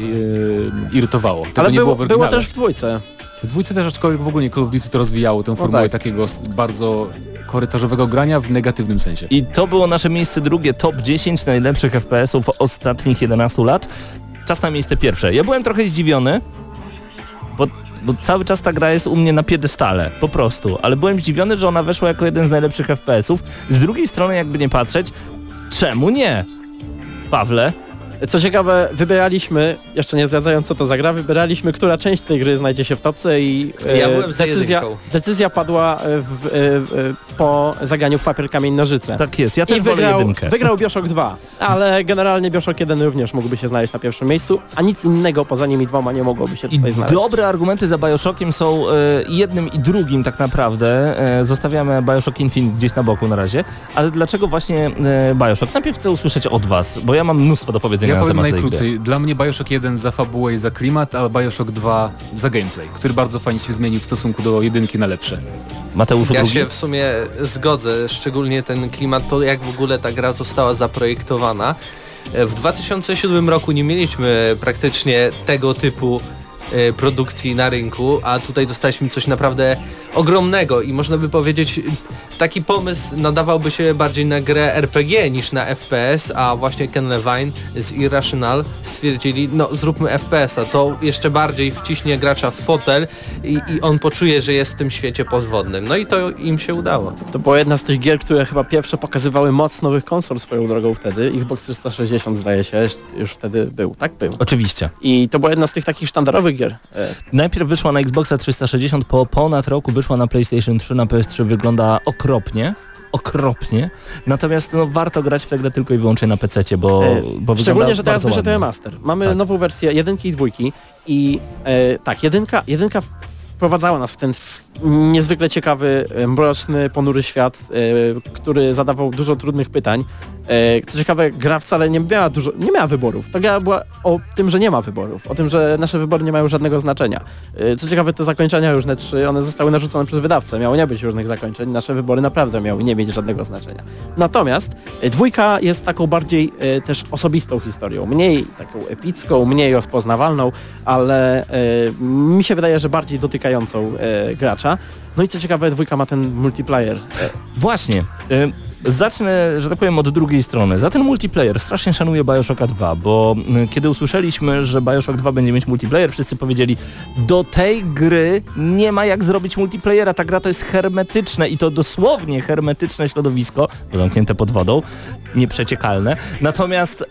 [SPEAKER 4] irytowało. Tego
[SPEAKER 2] ale
[SPEAKER 4] nie
[SPEAKER 2] było,
[SPEAKER 4] było w
[SPEAKER 2] było też w dwójce.
[SPEAKER 4] W dwójce też aczkolwiek w ogóle Call of Duty to rozwijało tę formułę
[SPEAKER 2] tak.
[SPEAKER 4] takiego bardzo korytarzowego grania w negatywnym sensie.
[SPEAKER 1] I to było nasze miejsce drugie, top 10 najlepszych FPS-ów ostatnich 11 lat. Czas na miejsce pierwsze. Ja byłem trochę zdziwiony, bo, bo cały czas ta gra jest u mnie na piedestale, po prostu. Ale byłem zdziwiony, że ona weszła jako jeden z najlepszych FPS-ów. Z drugiej strony, jakby nie patrzeć, czemu nie? Pawle,
[SPEAKER 2] Co ciekawe, wybieraliśmy, jeszcze nie zdradzając co to za gra, wybieraliśmy, która część tej gry znajdzie się w topce i e,
[SPEAKER 3] Ja
[SPEAKER 2] decyzja, decyzja padła w, e, w, po zagraniu w papier, kamień, nożyce.
[SPEAKER 1] tak jest, ja też
[SPEAKER 2] I
[SPEAKER 1] wolę
[SPEAKER 2] wygrał,
[SPEAKER 1] jedynkę.
[SPEAKER 2] wygrał Bioshock 2, ale generalnie Bioshock 1 również mógłby się znaleźć na pierwszym miejscu, a nic innego poza nimi dwoma nie mogłoby się
[SPEAKER 1] I
[SPEAKER 2] tutaj znaleźć.
[SPEAKER 1] dobre argumenty za Bioshockiem są e, i jednym i drugim tak naprawdę. E, zostawiamy Bioshock Infinite gdzieś na boku na razie. Ale dlaczego właśnie e, Bioshock? Najpierw chcę usłyszeć od was, bo ja mam mnóstwo do powiedzenia
[SPEAKER 4] Ja
[SPEAKER 1] na
[SPEAKER 4] powiem
[SPEAKER 1] temat tej gry.
[SPEAKER 4] najkrócej. Dla mnie Bioshock 1 za fabułę i za klimat, a Bioshock 2 za gameplay, który bardzo fajnie się zmienił w stosunku do jedynki na lepsze.
[SPEAKER 1] Mateuszu
[SPEAKER 3] Ja
[SPEAKER 1] drugi?
[SPEAKER 3] się w sumie zgodzę, szczególnie ten klimat, to jak w ogóle ta gra została zaprojektowana. E, W 2007 roku nie mieliśmy praktycznie tego typu e, produkcji na rynku, a tutaj dostaliśmy coś naprawdę ogromnego i można by powiedzieć taki pomysł nadawałby się bardziej na grę RPG niż na FPS, a właśnie Ken Levine z Irrational stwierdzili, no zróbmy FPS-a, to jeszcze bardziej wciśnie gracza w fotel i, i on poczuje, że jest w tym świecie podwodnym. No i to im się udało.
[SPEAKER 2] To była jedna z tych gier, które chyba pierwsze pokazywały moc nowych konsol swoją drogą wtedy. Xbox 360 zdaje się, już wtedy był, tak był.
[SPEAKER 1] Oczywiście.
[SPEAKER 2] I to była jedna z tych takich sztandarowych gier. E,
[SPEAKER 1] Najpierw wyszła na Xboxa 360, po ponad roku wyszła na PlayStation 3, na PS3 wygląda okropnie. Okropnie. Natomiast no, warto grać w tę grę tylko i wyłącznie na PC, bo,
[SPEAKER 2] E,
[SPEAKER 1] bo
[SPEAKER 2] Szczególnie, że teraz wyszedł remaster. Mamy
[SPEAKER 1] Tak.
[SPEAKER 2] nową wersję jedynki i dwójki i e, tak, jedynka, jedynka wprowadzała nas w ten niezwykle ciekawy, e, mroczny, ponury świat, e, który zadawał dużo trudnych pytań. E, co ciekawe, gra wcale nie miała dużo, nie miała wyborów. Ta gra była o tym, że nie ma wyborów, o tym, że nasze wybory nie mają żadnego znaczenia. E, co ciekawe, te zakończenia różne trzy, one zostały narzucone przez wydawcę. Miało nie być różnych zakończeń, nasze wybory naprawdę miały nie mieć żadnego znaczenia. Natomiast e, dwójka jest taką bardziej też osobistą historią, mniej taką epicką, mniej rozpoznawalną, ale mi się wydaje, że bardziej dotykającą gracza. No i co ciekawe, dwójka ma ten multiplayer.
[SPEAKER 1] Właśnie. Y, Zacznę, że tak powiem, od drugiej strony. Za ten multiplayer strasznie szanuję Bioshocka 2, bo y, kiedy usłyszeliśmy, że Bioshock 2 będzie mieć multiplayer, wszyscy powiedzieli, do tej gry nie ma jak zrobić multiplayera, ta gra to jest hermetyczne i to dosłownie hermetyczne środowisko, zamknięte pod wodą, nieprzeciekalne, natomiast y,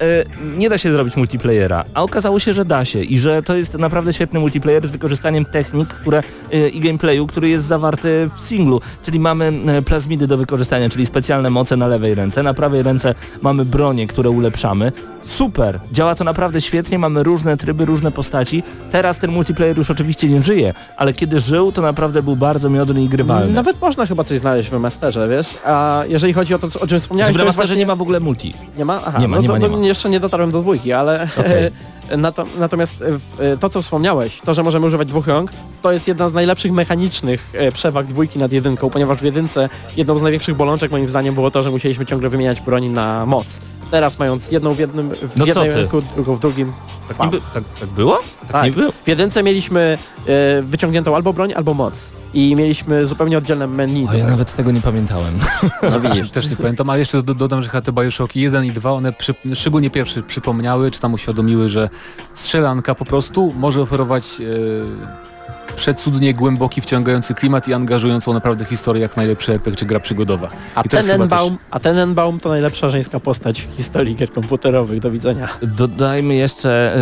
[SPEAKER 1] nie da się zrobić multiplayera, a okazało się, że da się i że to jest naprawdę świetny multiplayer z wykorzystaniem technik które, y, i gameplayu, który jest zawarty w singlu, czyli mamy y, plazmidy do wykorzystania, czyli specjalne moce na lewej ręce, na prawej ręce mamy bronie, które ulepszamy. Super, działa to naprawdę świetnie, mamy różne tryby, różne postaci. Teraz ten multiplayer już oczywiście nie żyje, ale kiedy żył, to naprawdę był bardzo miodny i grywalny.
[SPEAKER 2] Nawet można chyba coś znaleźć w remasterze, wiesz? A jeżeli chodzi o to, o czym wspomniałeś,
[SPEAKER 1] w remasterze
[SPEAKER 2] właśnie-
[SPEAKER 1] nie ma w ogóle multi.
[SPEAKER 2] Nie ma? Aha,
[SPEAKER 1] Nie ma,
[SPEAKER 2] no
[SPEAKER 1] nie
[SPEAKER 2] to,
[SPEAKER 1] ma, nie
[SPEAKER 2] to
[SPEAKER 1] ma.
[SPEAKER 2] jeszcze nie dotarłem do dwójki, ale
[SPEAKER 1] Okej.
[SPEAKER 2] nato, natomiast e, to, co wspomniałeś, to, że możemy używać dwóch rąk, to jest jedna z najlepszych mechanicznych e, przewag dwójki nad jedynką, ponieważ w jedynce jedną z największych bolączek moim zdaniem było to, że musieliśmy ciągle wymieniać broni na moc. Teraz mając jedną w jednym w
[SPEAKER 1] No ty?
[SPEAKER 2] ręku, drugą w drugim.
[SPEAKER 1] Tak,
[SPEAKER 2] Wow.
[SPEAKER 1] tak, tak było? Tak,
[SPEAKER 2] Tak.
[SPEAKER 1] nie było?
[SPEAKER 2] W jedynce mieliśmy e, wyciągniętą albo broń, albo moc. I mieliśmy zupełnie oddzielne menu.
[SPEAKER 1] O, ja nawet tego nie pamiętałem.
[SPEAKER 2] No widzisz.
[SPEAKER 4] Też nie pamiętam, ale jeszcze do, dodam, że chyba te Bioshocki 1 i 2, one przy, szczególnie pierwszy przypomniały, czy tam uświadomiły, że strzelanka po prostu może oferować e, przecudnie głęboki, wciągający klimat i angażującą naprawdę historię jak najlepszy RPG czy gra przygodowa.
[SPEAKER 2] A Tenenbaum, a Tenenbaum to najlepsza żeńska postać w historii gier komputerowych. Do widzenia.
[SPEAKER 1] Dodajmy jeszcze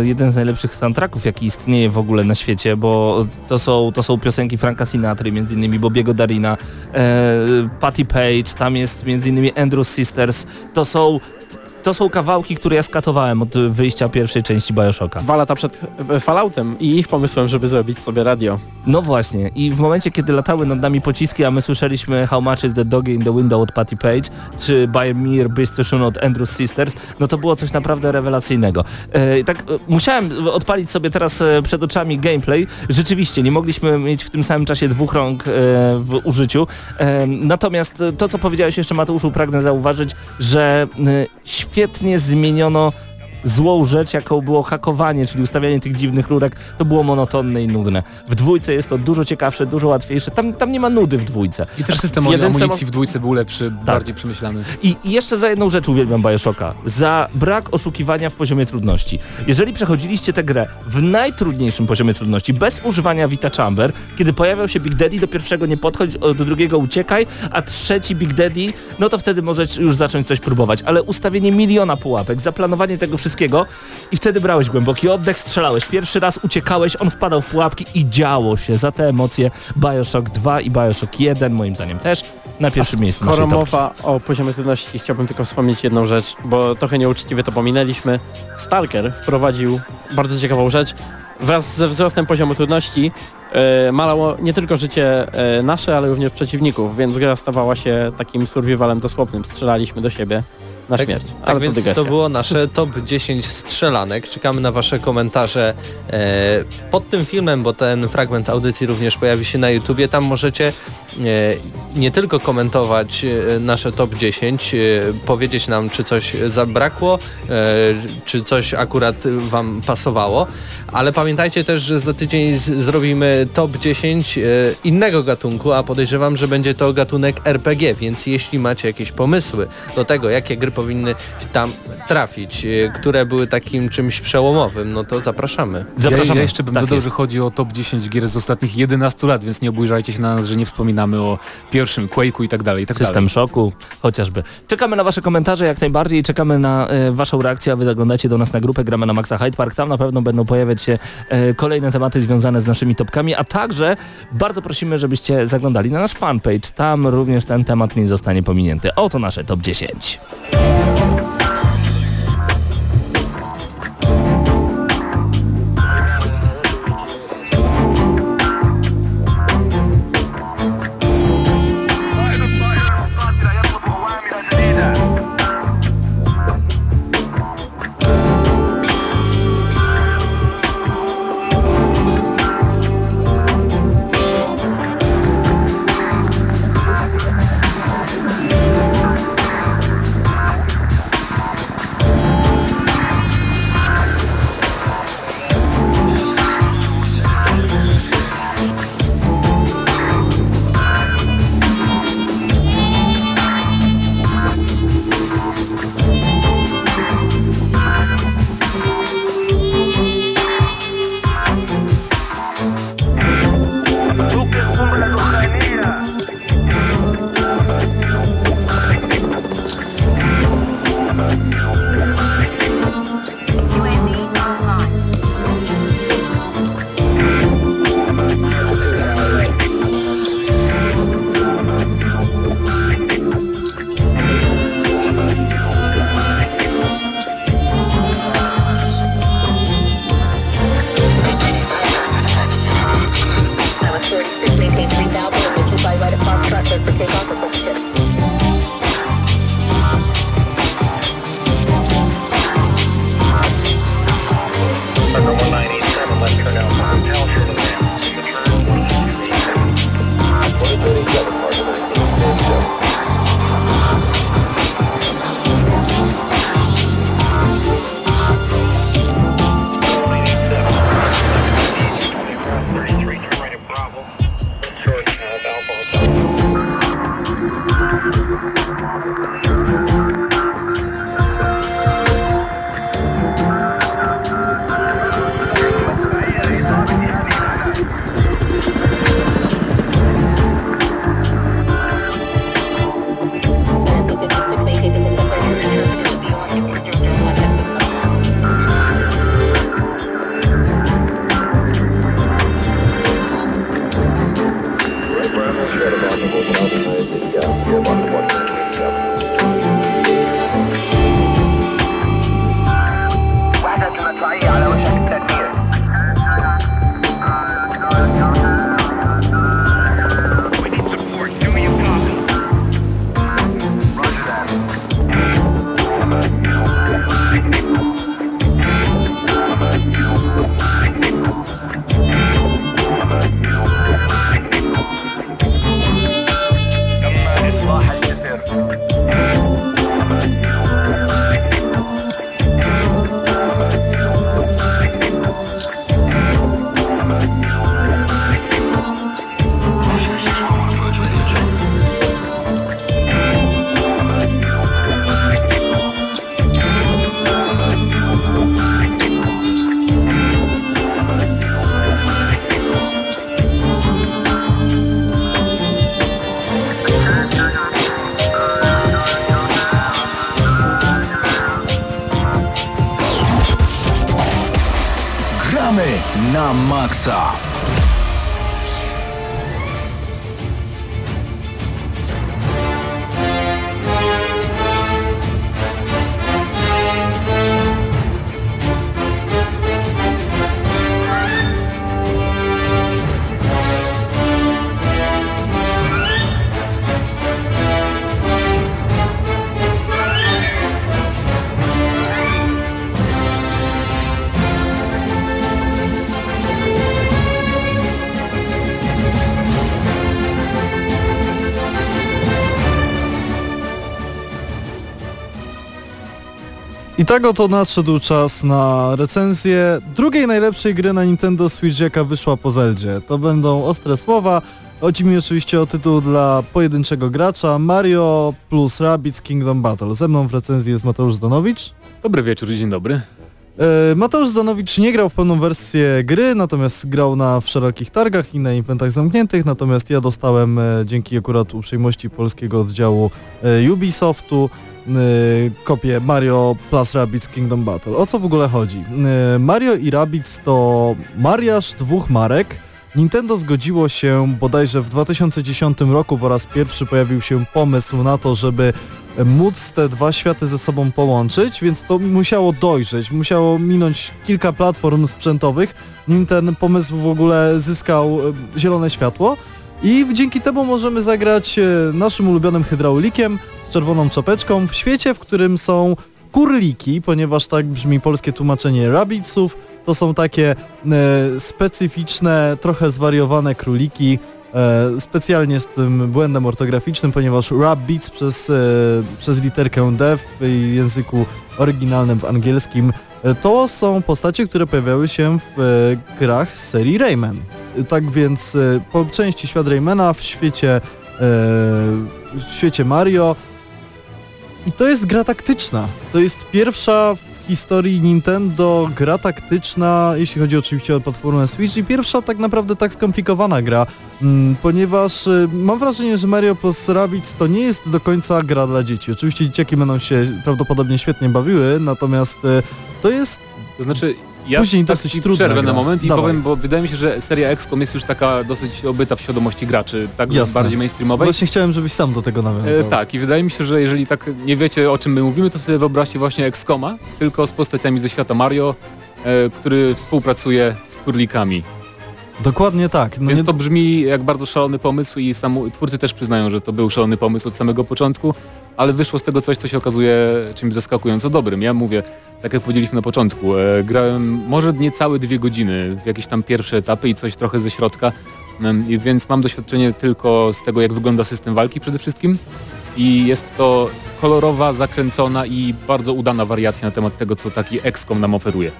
[SPEAKER 1] e, jeden z najlepszych soundtracków, jaki istnieje w ogóle na świecie, bo to są, to są piosenki Franka Sinatry, między innymi Bobiego Darina, e, Patty Page, tam jest między innymi Andrews Sisters, to są to są kawałki, które ja skatowałem od wyjścia pierwszej części Bioshocka.
[SPEAKER 2] Dwa lata przed Falloutem i ich pomysłem, żeby zrobić sobie radio.
[SPEAKER 1] No właśnie i w momencie, kiedy latały nad nami pociski, a my słyszeliśmy How much is the dog in the window od Patty Page, czy By Mir Bystyszun od Andrews Sisters, no to było coś naprawdę rewelacyjnego. E, tak, e, musiałem odpalić sobie teraz e, przed oczami gameplay. Rzeczywiście, nie mogliśmy mieć w tym samym czasie dwóch rąk e, w użyciu. E, natomiast to, co powiedziałeś jeszcze Mateuszu, pragnę zauważyć, że e, świetnie zmieniono złą rzecz, jaką było hakowanie, czyli ustawianie tych dziwnych rurek, to było monotonne i nudne. W dwójce jest to dużo ciekawsze, dużo łatwiejsze. Tam, tam nie ma nudy w dwójce.
[SPEAKER 4] I też system
[SPEAKER 2] w jedynce
[SPEAKER 4] amunicji w dwójce był lepszy, bardziej przemyślany.
[SPEAKER 1] I i jeszcze za jedną rzecz uwielbiam Bioshocka. Za brak oszukiwania w poziomie trudności. Jeżeli przechodziliście tę grę w najtrudniejszym poziomie trudności, bez używania Vita Chamber, kiedy pojawiał się Big Daddy, do pierwszego nie podchodź, do drugiego uciekaj, a trzeci Big Daddy, no to wtedy możesz już zacząć coś próbować. Ale ustawienie miliona pułapek, zaplanowanie tego wszystkiego i wtedy brałeś głęboki oddech, strzelałeś pierwszy raz, uciekałeś, on wpadał w pułapki i działo się. Za te emocje Bioshock 2 i Bioshock 1 moim zdaniem też na pierwszym miejscu
[SPEAKER 2] Skoro mowa o poziomie trudności, chciałbym tylko wspomnieć jedną rzecz, bo trochę nieuczciwie to pominęliśmy. Stalker wprowadził bardzo ciekawą rzecz. Wraz ze wzrostem poziomu trudności e, malało nie tylko życie e, nasze, ale również przeciwników, więc gra stawała się takim survivalem dosłownym. Strzelaliśmy do siebie na
[SPEAKER 3] Tak,
[SPEAKER 2] śmierć.
[SPEAKER 3] tak więc
[SPEAKER 2] to
[SPEAKER 3] to, było nasze top 10 strzelanek. Czekamy na Wasze komentarze e, pod tym filmem, bo ten fragment audycji również pojawi się na YouTubie. Tam możecie nie tylko komentować e, nasze top 10, e, powiedzieć nam, czy coś zabrakło, e, czy coś akurat Wam pasowało, ale pamiętajcie też, że za tydzień zrobimy top 10 innego gatunku, a podejrzewam, że będzie to gatunek RPG, więc jeśli macie jakieś pomysły do tego, jakie gry powinny tam trafić, które były takim czymś przełomowym, no to zapraszamy.
[SPEAKER 4] Zapraszamy. Ja, ja jeszcze bym tak dodał, jest. że chodzi o top 10 gier z ostatnich 11 lat, więc nie obujrzajcie się na nas, że nie wspominamy o pierwszym Quake'u i tak dalej. I tak
[SPEAKER 1] System
[SPEAKER 4] dalej.
[SPEAKER 1] szoku, chociażby. Czekamy na Wasze komentarze jak najbardziej, czekamy na e, Waszą reakcję, a Wy zaglądacie do nas na grupę Gramy na Maxa Hyde Park. Tam na pewno będą pojawiać się e, kolejne tematy związane z naszymi topkami, a także bardzo prosimy, żebyście zaglądali na nasz fanpage. Tam również ten temat nie zostanie pominięty. Oto nasze top 10.
[SPEAKER 6] I tak oto nadszedł czas na recenzję drugiej najlepszej gry na Nintendo Switch, jaka wyszła po Zeldzie. To będą ostre słowa. Chodzi mi oczywiście o tytuł dla pojedynczego gracza Mario plus Rabbids Kingdom Battle. Ze mną w recenzji jest Mateusz Zdanowicz.
[SPEAKER 4] Dobry wieczór, dzień dobry.
[SPEAKER 6] E, Mateusz Zdanowicz nie grał w pełną wersję gry, natomiast grał na wszelakich targach i na eventach zamkniętych, natomiast ja dostałem e, dzięki akurat uprzejmości polskiego oddziału e, Ubisoftu kopię Mario plus Rabbids Kingdom Battle. O co w ogóle chodzi? E, Mario i Rabbids to mariaż dwóch marek. Nintendo zgodziło się bodajże w 2010 roku po raz pierwszy pojawił się pomysł na to, żeby móc te dwa światy ze sobą połączyć, więc to musiało dojrzeć, musiało minąć kilka platform sprzętowych, nim ten pomysł w ogóle zyskał e, zielone światło i dzięki temu możemy zagrać naszym ulubionym hydraulikiem z czerwoną czapeczką w świecie, w którym są kurliki, ponieważ tak brzmi polskie tłumaczenie rabbidsów, to są takie e, specyficzne, trochę zwariowane króliki, e, specjalnie z tym błędem ortograficznym, ponieważ Rabbids przez, e, przez literkę D w języku oryginalnym w angielskim e, to są postacie, które pojawiały się w e, grach z serii Rayman. E, Tak więc po części świat Raymana w świecie, w świecie Mario i to jest gra taktyczna. To jest pierwsza w historii Nintendo gra taktyczna, jeśli chodzi oczywiście o platformę Switch i pierwsza tak naprawdę tak skomplikowana gra, mm, ponieważ y, mam wrażenie, że Mario plus Rabbids to nie jest do końca gra dla dzieci. Oczywiście dzieciaki będą się prawdopodobnie świetnie bawiły, natomiast y, to jest
[SPEAKER 4] To znaczy, ja
[SPEAKER 6] Później
[SPEAKER 4] tak
[SPEAKER 6] dosyć
[SPEAKER 4] ci
[SPEAKER 6] trudna
[SPEAKER 4] przerwę
[SPEAKER 6] gra.
[SPEAKER 4] na moment i
[SPEAKER 6] Dawaj.
[SPEAKER 4] powiem, bo wydaje mi się, że seria XCOM jest już taka dosyć obyta w świadomości graczy, tak
[SPEAKER 6] Jasne.
[SPEAKER 4] bardziej mainstreamowej.
[SPEAKER 6] Właśnie chciałem, żebyś sam do tego nawiązał.
[SPEAKER 4] E, tak, i wydaje mi się, że jeżeli tak nie wiecie o czym my mówimy, to sobie wyobraźcie właśnie XCOMa, tylko z postaciami ze świata Mario, e, który współpracuje z kurlikami.
[SPEAKER 6] Dokładnie tak. No
[SPEAKER 4] Więc
[SPEAKER 6] nie-
[SPEAKER 4] to brzmi jak bardzo szalony pomysł i sam, twórcy też przyznają, że to był szalony pomysł od samego początku, ale wyszło z tego coś, co się okazuje czymś zaskakująco dobrym. Ja mówię, tak jak powiedzieliśmy na początku, e, grałem może niecałe dwie godziny w jakieś tam pierwsze etapy i coś trochę ze środka, więc mam doświadczenie tylko z tego, jak wygląda system walki przede wszystkim i jest to kolorowa, zakręcona i bardzo udana wariacja na temat tego, co taki XCOM nam oferuje.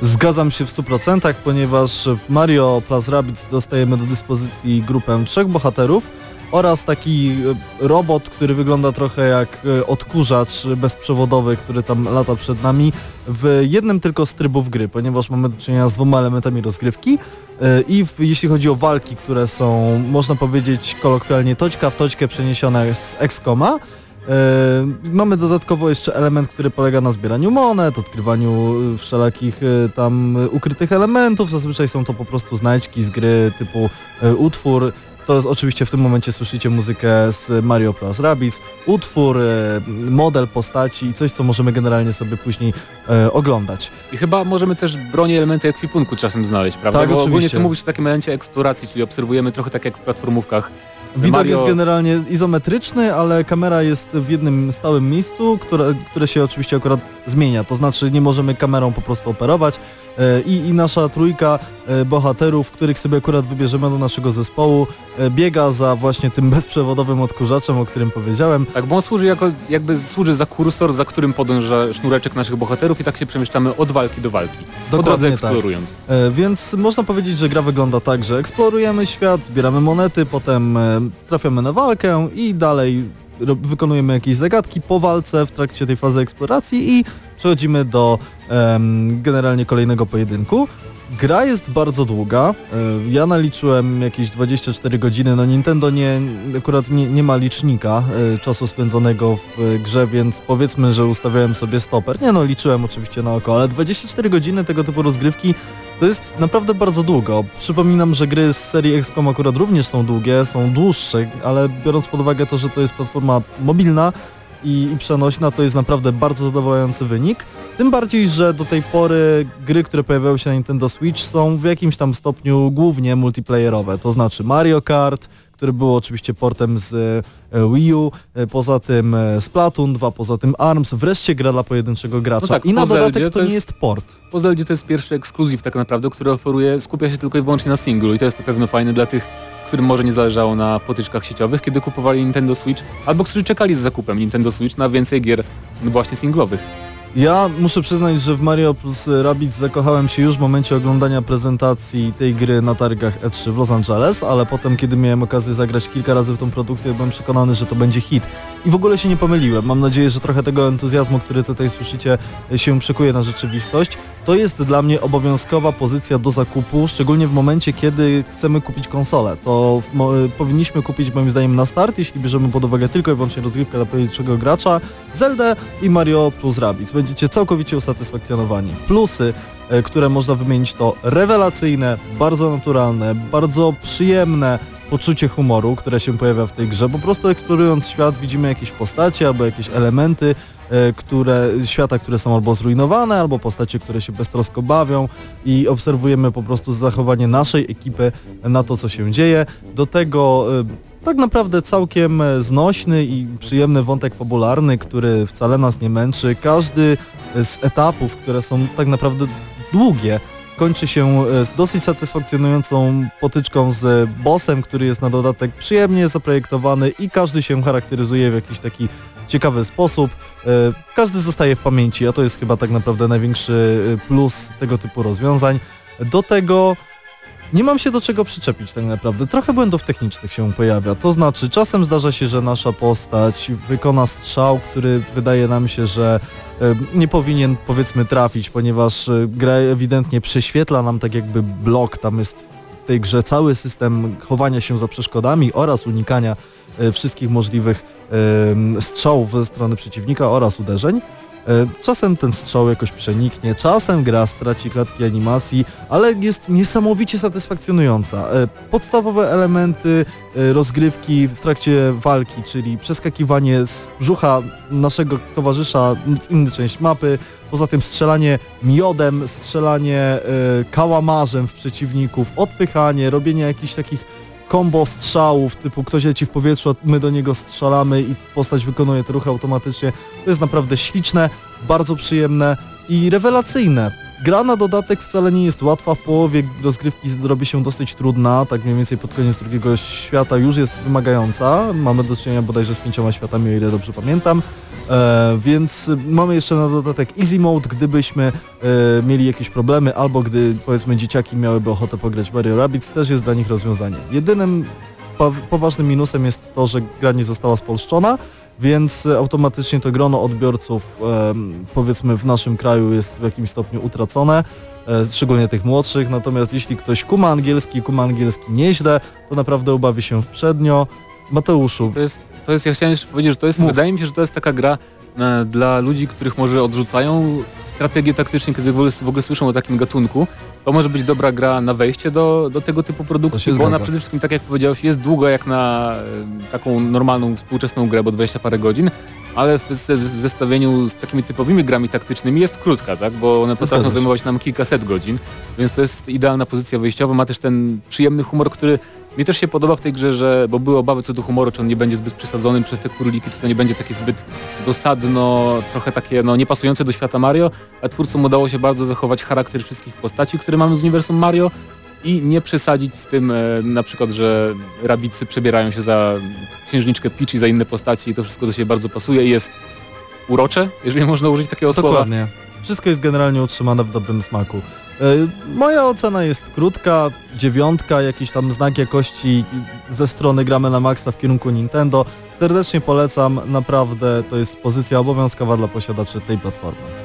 [SPEAKER 6] Zgadzam się w 100%, ponieważ w Mario Plus Rabbids dostajemy do dyspozycji grupę trzech bohaterów oraz taki e, robot, który wygląda trochę jak e, odkurzacz bezprzewodowy, który tam lata przed nami w jednym tylko z trybów gry, ponieważ mamy do czynienia z dwoma elementami rozgrywki e, i w, jeśli chodzi o walki, które są, można powiedzieć kolokwialnie, toćka w toćkę przeniesione z XCOMa, mamy dodatkowo jeszcze element, który polega na zbieraniu monet, odkrywaniu e, wszelakich e, tam e, ukrytych elementów. Zazwyczaj są to po prostu znajdźki z gry typu utwór. To jest oczywiście w tym momencie słyszycie muzykę z Mario Plus Rabbids, utwór, model postaci i coś, co możemy generalnie sobie później e, oglądać.
[SPEAKER 4] I chyba możemy też broni elementy ekwipunku czasem znaleźć, prawda?
[SPEAKER 6] Tak,
[SPEAKER 4] Bo ogólnie
[SPEAKER 6] oczywiście.
[SPEAKER 4] ty mówisz o takim elemencie eksploracji, czyli obserwujemy trochę tak jak w platformówkach.
[SPEAKER 6] Widok
[SPEAKER 4] Mario-
[SPEAKER 6] jest generalnie izometryczny, ale kamera jest w jednym stałym miejscu, które, które się oczywiście akurat zmienia. To znaczy nie możemy kamerą po prostu operować e, i, i nasza trójka e, bohaterów, których sobie akurat wybierzemy do naszego zespołu, e, biega za właśnie tym bezprzewodowym odkurzaczem, o którym powiedziałem.
[SPEAKER 4] Tak, bo on służy jako, jakby służy za kursor, za którym podąża sznureczek naszych bohaterów i tak się przemieszczamy od walki do walki. Po drodze
[SPEAKER 6] Dokładnie tak.
[SPEAKER 4] eksplorując.
[SPEAKER 6] E, Więc można powiedzieć, że gra wygląda tak, że eksplorujemy świat, zbieramy monety, potem trafiamy na walkę i dalej wykonujemy jakieś zagadki po walce w trakcie tej fazy eksploracji i przechodzimy do generalnie kolejnego pojedynku. Gra jest bardzo długa. E, Ja naliczyłem jakieś 24 godziny. No Nintendo nie, akurat nie, nie ma licznika e, czasu spędzonego w e, grze, więc powiedzmy, że ustawiałem sobie stoper. Nie no, liczyłem oczywiście na oko, ale 24 godziny tego typu rozgrywki to jest naprawdę bardzo długo. Przypominam, że gry z serii XCOM akurat również są długie, są dłuższe, ale biorąc pod uwagę to, że to jest platforma mobilna i, i przenośna, to jest naprawdę bardzo zadowalający wynik. Tym bardziej, że do tej pory gry, które pojawiały się na Nintendo Switch są w jakimś tam stopniu głównie multiplayerowe, to znaczy Mario Kart, który był oczywiście portem z e, Wii U, e, poza tym e, Splatoon 2, poza tym ARMS, wreszcie gra dla pojedynczego gracza.
[SPEAKER 4] tak,
[SPEAKER 6] I na dodatek
[SPEAKER 4] Zeldzie
[SPEAKER 6] to,
[SPEAKER 4] to
[SPEAKER 6] nie
[SPEAKER 4] jest-
[SPEAKER 6] jest port.
[SPEAKER 4] Po Zeldzie to jest pierwszy ekskluzyw tak naprawdę, który oferuje, skupia się tylko i wyłącznie na singlu i to jest na pewno fajne dla tych, którym może nie zależało na potyczkach sieciowych, kiedy kupowali Nintendo Switch, albo którzy czekali z zakupem Nintendo Switch na więcej gier no właśnie singlowych.
[SPEAKER 6] Ja muszę przyznać, że w Mario plus Rabbids zakochałem się już w momencie oglądania prezentacji tej gry na targach E3 w Los Angeles, ale potem, kiedy miałem okazję zagrać kilka razy w tą produkcję, byłem przekonany, że to będzie hit. I w ogóle się nie pomyliłem. Mam nadzieję, że trochę tego entuzjazmu, który tutaj słyszycie, się przekuje na rzeczywistość. To jest dla mnie obowiązkowa pozycja do zakupu, szczególnie w momencie, kiedy chcemy kupić konsolę. To powinniśmy kupić moim zdaniem na start, jeśli bierzemy pod uwagę tylko i wyłącznie rozgrywkę dla pojedynczego gracza, Zelda i Mario plus Rabbids. Będziecie całkowicie usatysfakcjonowani. Plusy, e, które można wymienić to rewelacyjne, bardzo naturalne, bardzo przyjemne poczucie humoru, które się pojawia w tej grze. Po prostu eksplorując świat widzimy jakieś postacie albo jakieś elementy e, które, świata, które są albo zrujnowane, albo postacie, które się beztrosko bawią i obserwujemy po prostu zachowanie naszej ekipy na to, co się dzieje. Do tego e, tak naprawdę całkiem e, znośny i przyjemny wątek fabularny, który wcale nas nie męczy. Każdy z etapów, które są tak naprawdę długie, kończy się e, dosyć satysfakcjonującą potyczką z bossem, który jest na dodatek przyjemnie zaprojektowany i każdy się charakteryzuje w jakiś taki ciekawy sposób. E, Każdy zostaje w pamięci, a to jest chyba tak naprawdę największy plus tego typu rozwiązań. Do tego nie mam się do czego przyczepić tak naprawdę. Trochę błędów technicznych się pojawia. To znaczy, czasem zdarza się, że nasza postać wykona strzał, który wydaje nam się, że nie powinien powiedzmy trafić, ponieważ e, gra ewidentnie prześwietla nam tak jakby blok. Tam jest w tej grze cały system chowania się za przeszkodami oraz unikania e, wszystkich możliwych strzałów ze strony przeciwnika oraz uderzeń. E, Czasem ten strzał jakoś przeniknie, czasem gra straci klatki animacji, ale jest niesamowicie satysfakcjonująca. E, Podstawowe elementy e, rozgrywki w trakcie walki, czyli przeskakiwanie z brzucha naszego towarzysza w inną część mapy, poza tym strzelanie miodem, strzelanie kałamarzem w przeciwników, odpychanie, robienie jakichś takich kombo strzałów, typu ktoś leci w powietrzu, a my do niego strzelamy i postać wykonuje te ruchy automatycznie. To jest naprawdę śliczne, bardzo przyjemne i rewelacyjne. Gra na dodatek wcale nie jest łatwa, w połowie rozgrywki robi się dosyć trudna, tak mniej więcej pod koniec drugiego świata już jest wymagająca. Mamy do czynienia bodajże z pięcioma światami, o ile dobrze pamiętam. E, więc mamy jeszcze na dodatek Easy Mode, gdybyśmy e, mieli jakieś problemy, albo gdy powiedzmy dzieciaki miałyby ochotę pograć Mario Rabbids, też jest dla nich rozwiązanie. Jedynym po, poważnym minusem jest to, że gra nie została spolszczona, więc e, automatycznie to grono odbiorców em, powiedzmy w naszym kraju jest w jakimś stopniu utracone, e, szczególnie tych młodszych, natomiast jeśli ktoś kuma angielski, kuma angielski nieźle, to naprawdę ubawi się w przednio. Mateuszu,
[SPEAKER 4] To jest, to jest, ja chciałem jeszcze powiedzieć, że to jest,
[SPEAKER 6] Mów.
[SPEAKER 4] wydaje mi się, że to jest taka gra e, dla ludzi, których może odrzucają strategie taktyczne, kiedy w ogóle, słyszą o takim gatunku. To może być dobra gra na wejście do, do tego typu produkcji, bo ona
[SPEAKER 6] zgadza.
[SPEAKER 4] przede wszystkim, tak jak powiedziałeś, jest długa jak na e, taką normalną, współczesną grę, bo 20 parę godzin, ale w, w, zestawieniu z takimi typowymi grami taktycznymi jest krótka, tak? bo one potrafią zajmować nam kilkaset godzin, więc to jest idealna pozycja wyjściowa. Ma też ten przyjemny humor, który mi też się podoba w tej grze, że, bo były obawy co do humoru, czy on nie będzie zbyt przesadzony przez te króliki, czy to nie będzie takie zbyt dosadno, trochę takie no niepasujące do świata Mario, a twórcom udało się bardzo zachować charakter wszystkich postaci, które mamy z uniwersum Mario i nie przesadzić z tym e, na przykład, że rabicy przebierają się za księżniczkę Peach i za inne postaci i to wszystko do siebie bardzo pasuje i jest urocze, jeżeli można użyć takiego słowa.
[SPEAKER 6] Dokładnie. Wszystko jest generalnie utrzymane w dobrym smaku. E, Moja ocena jest krótka, dziewiątka, jakiś tam znak jakości ze strony gramy na maksa w kierunku Nintendo. Serdecznie polecam, naprawdę to jest pozycja obowiązkowa dla posiadaczy tej platformy.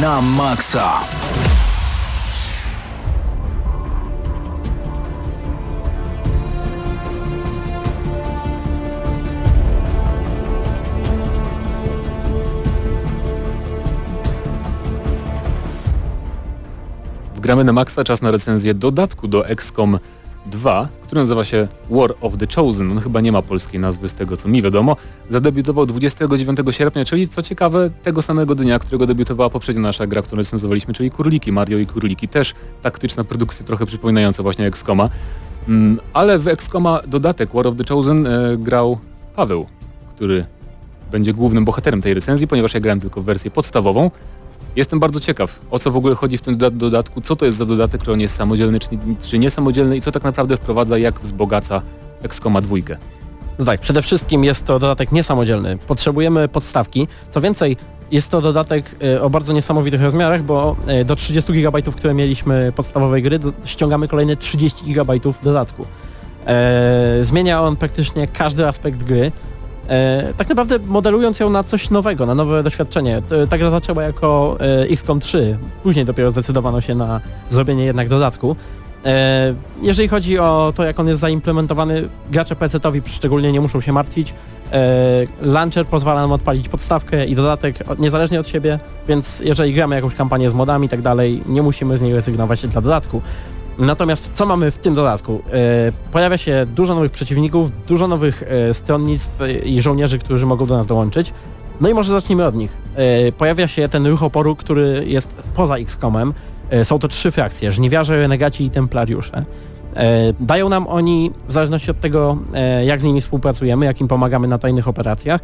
[SPEAKER 5] Na maksa.
[SPEAKER 4] Gramy na maksa, czas na recenzję dodatku do XCOM 2, który nazywa się War of the Chosen. On chyba nie ma polskiej nazwy z tego co mi wiadomo. Zadebiutował 29 sierpnia, czyli co ciekawe tego samego dnia, którego debiutowała poprzednia nasza gra, którą recenzowaliśmy, czyli Kurliki, Mario i Kurliki. Też taktyczna produkcja trochę przypominająca właśnie XCOMa. Mm, ale w XCOMa dodatek War of the Chosen e, grał Paweł, który będzie głównym bohaterem tej recenzji, ponieważ ja grałem tylko w wersję podstawową. Jestem bardzo ciekaw, o co w ogóle chodzi w tym doda- dodatku, co to jest za dodatek, czy on jest samodzielny, czy, czy niesamodzielny i co tak naprawdę wprowadza, jak wzbogaca XCOMa dwójkę.
[SPEAKER 2] No tak, przede wszystkim jest to dodatek niesamodzielny. Potrzebujemy podstawki. Co więcej, jest to dodatek e, o bardzo niesamowitych rozmiarach, bo e, do 30 GB, które mieliśmy podstawowej gry, ściągamy kolejne 30 GB dodatku. E, zmienia on praktycznie każdy aspekt gry. E, tak naprawdę modelując ją na coś nowego, na nowe doświadczenie. T- Ta gra zaczęła jako e, XCOM 3, później dopiero zdecydowano się na zrobienie jednak dodatku. E, Jeżeli chodzi o to, jak on jest zaimplementowany, gracze PC-towi szczególnie nie muszą się martwić. E, Launcher pozwala nam odpalić podstawkę i dodatek niezależnie od siebie, więc jeżeli gramy jakąś kampanię z modami i tak dalej, nie musimy z niej rezygnować dla dodatku. Natomiast co mamy w tym dodatku? E, Pojawia się dużo nowych przeciwników, dużo nowych e, stronnictw i żołnierzy, którzy mogą do nas dołączyć. No i może zacznijmy od nich. E, Pojawia się ten ruch oporu, który jest poza XCOMem. Są to trzy frakcje, żniwiarze, renegaci i templariusze. Dają nam oni, w zależności od tego, jak z nimi współpracujemy, jak im pomagamy na tajnych operacjach,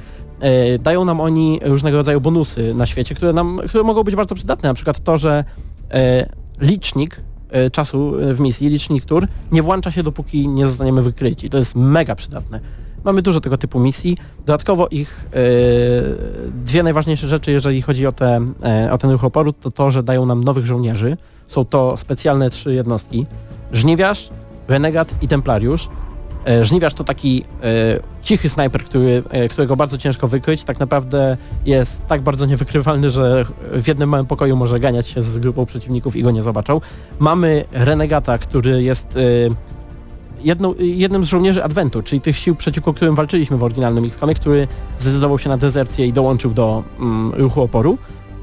[SPEAKER 2] dają nam oni różnego rodzaju bonusy na świecie, które, nam, które mogą być bardzo przydatne. Na przykład to, że licznik czasu e, w misji, licznik tur, nie włącza się dopóki nie zostaniemy wykryci. To jest mega przydatne. Mamy dużo tego typu misji. Dodatkowo ich e, dwie najważniejsze rzeczy, jeżeli chodzi o, te, e, o ten ruch oporu, to to, że dają nam nowych żołnierzy. Są to specjalne trzy jednostki. Żniwiarz, renegat i templariusz. E, Żniwiarz to taki e, cichy snajper, który, e, którego bardzo ciężko wykryć. Tak naprawdę jest tak bardzo niewykrywalny, że w jednym małym pokoju może ganiać się z grupą przeciwników i go nie zobaczą. Mamy renegata, który jest e, jedną, jednym z żołnierzy Adwentu, czyli tych sił, przeciwko którym walczyliśmy w oryginalnym XCOMie, który zdecydował się na dezercję i dołączył do mm, ruchu oporu.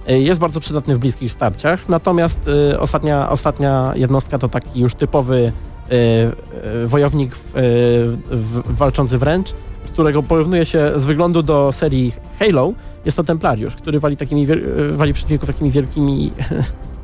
[SPEAKER 2] E, Jest bardzo przydatny w bliskich starciach, natomiast e, ostatnia, ostatnia jednostka to taki już typowy e, e, wojownik w, walczący wręcz, którego porównuje się z wyglądu do serii Halo. Jest to Templariusz, który wali, takimi, e, wali przeciwników takimi wielkimi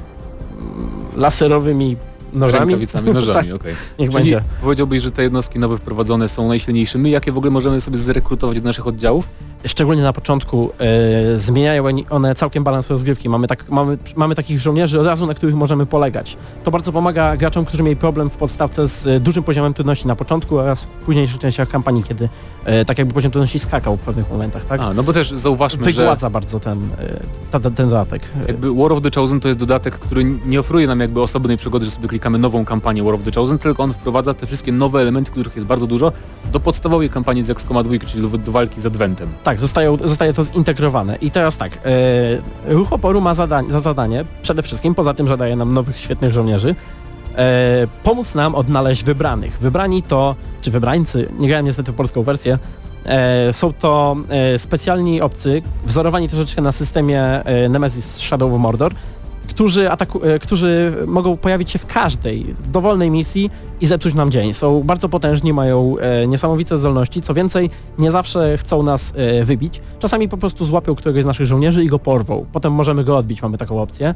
[SPEAKER 2] laserowymi nożami.
[SPEAKER 4] Rękawicami, nożami,
[SPEAKER 2] tak,
[SPEAKER 4] okej.
[SPEAKER 2] niech
[SPEAKER 4] Czyli
[SPEAKER 2] będzie.
[SPEAKER 4] powiedziałbyś, że te jednostki nowe wprowadzone są najsilniejszymi. Jakie w ogóle możemy sobie zrekrutować do naszych oddziałów?
[SPEAKER 2] szczególnie na początku e, zmieniają one całkiem balans rozgrywki. Mamy, tak, mamy, mamy takich żołnierzy od razu, na których możemy polegać. To bardzo pomaga graczom, którzy mieli problem w podstawce z e, dużym poziomem trudności na początku oraz w późniejszych częściach kampanii, kiedy e, tak jakby poziom trudności skakał w pewnych momentach, tak?
[SPEAKER 4] A, no bo też zauważmy, że
[SPEAKER 2] Wygładza bardzo ten, e, ta, ta, ten dodatek.
[SPEAKER 4] jakby War of the Chosen to jest dodatek, który nie oferuje nam jakby osobnej przygody, że sobie klikamy nową kampanię War of the Chosen, tylko on wprowadza te wszystkie nowe elementy, których jest bardzo dużo, do podstawowej kampanii z XCOMa 2, czyli do, do walki z Adwentem.
[SPEAKER 2] Tak, zostaje to zintegrowane. I teraz tak, e, ruch oporu ma zadań, za zadanie, przede wszystkim, poza tym, że daje nam nowych, świetnych żołnierzy, e, pomóc nam odnaleźć wybranych. Wybrani to, czy wybrańcy, nie grałem niestety w polską wersję, e, są to e, specjalni obcy, wzorowani troszeczkę na systemie e, Nemesis Shadow of Mordor, którzy, ataku, e, którzy mogą pojawić się w każdej dowolnej misji i zepsuć nam dzień. Są bardzo potężni, mają e, niesamowite zdolności, co więcej, nie zawsze chcą nas e, wybić. Czasami po prostu złapią któregoś z naszych żołnierzy i go porwą. Potem możemy go odbić, mamy taką opcję.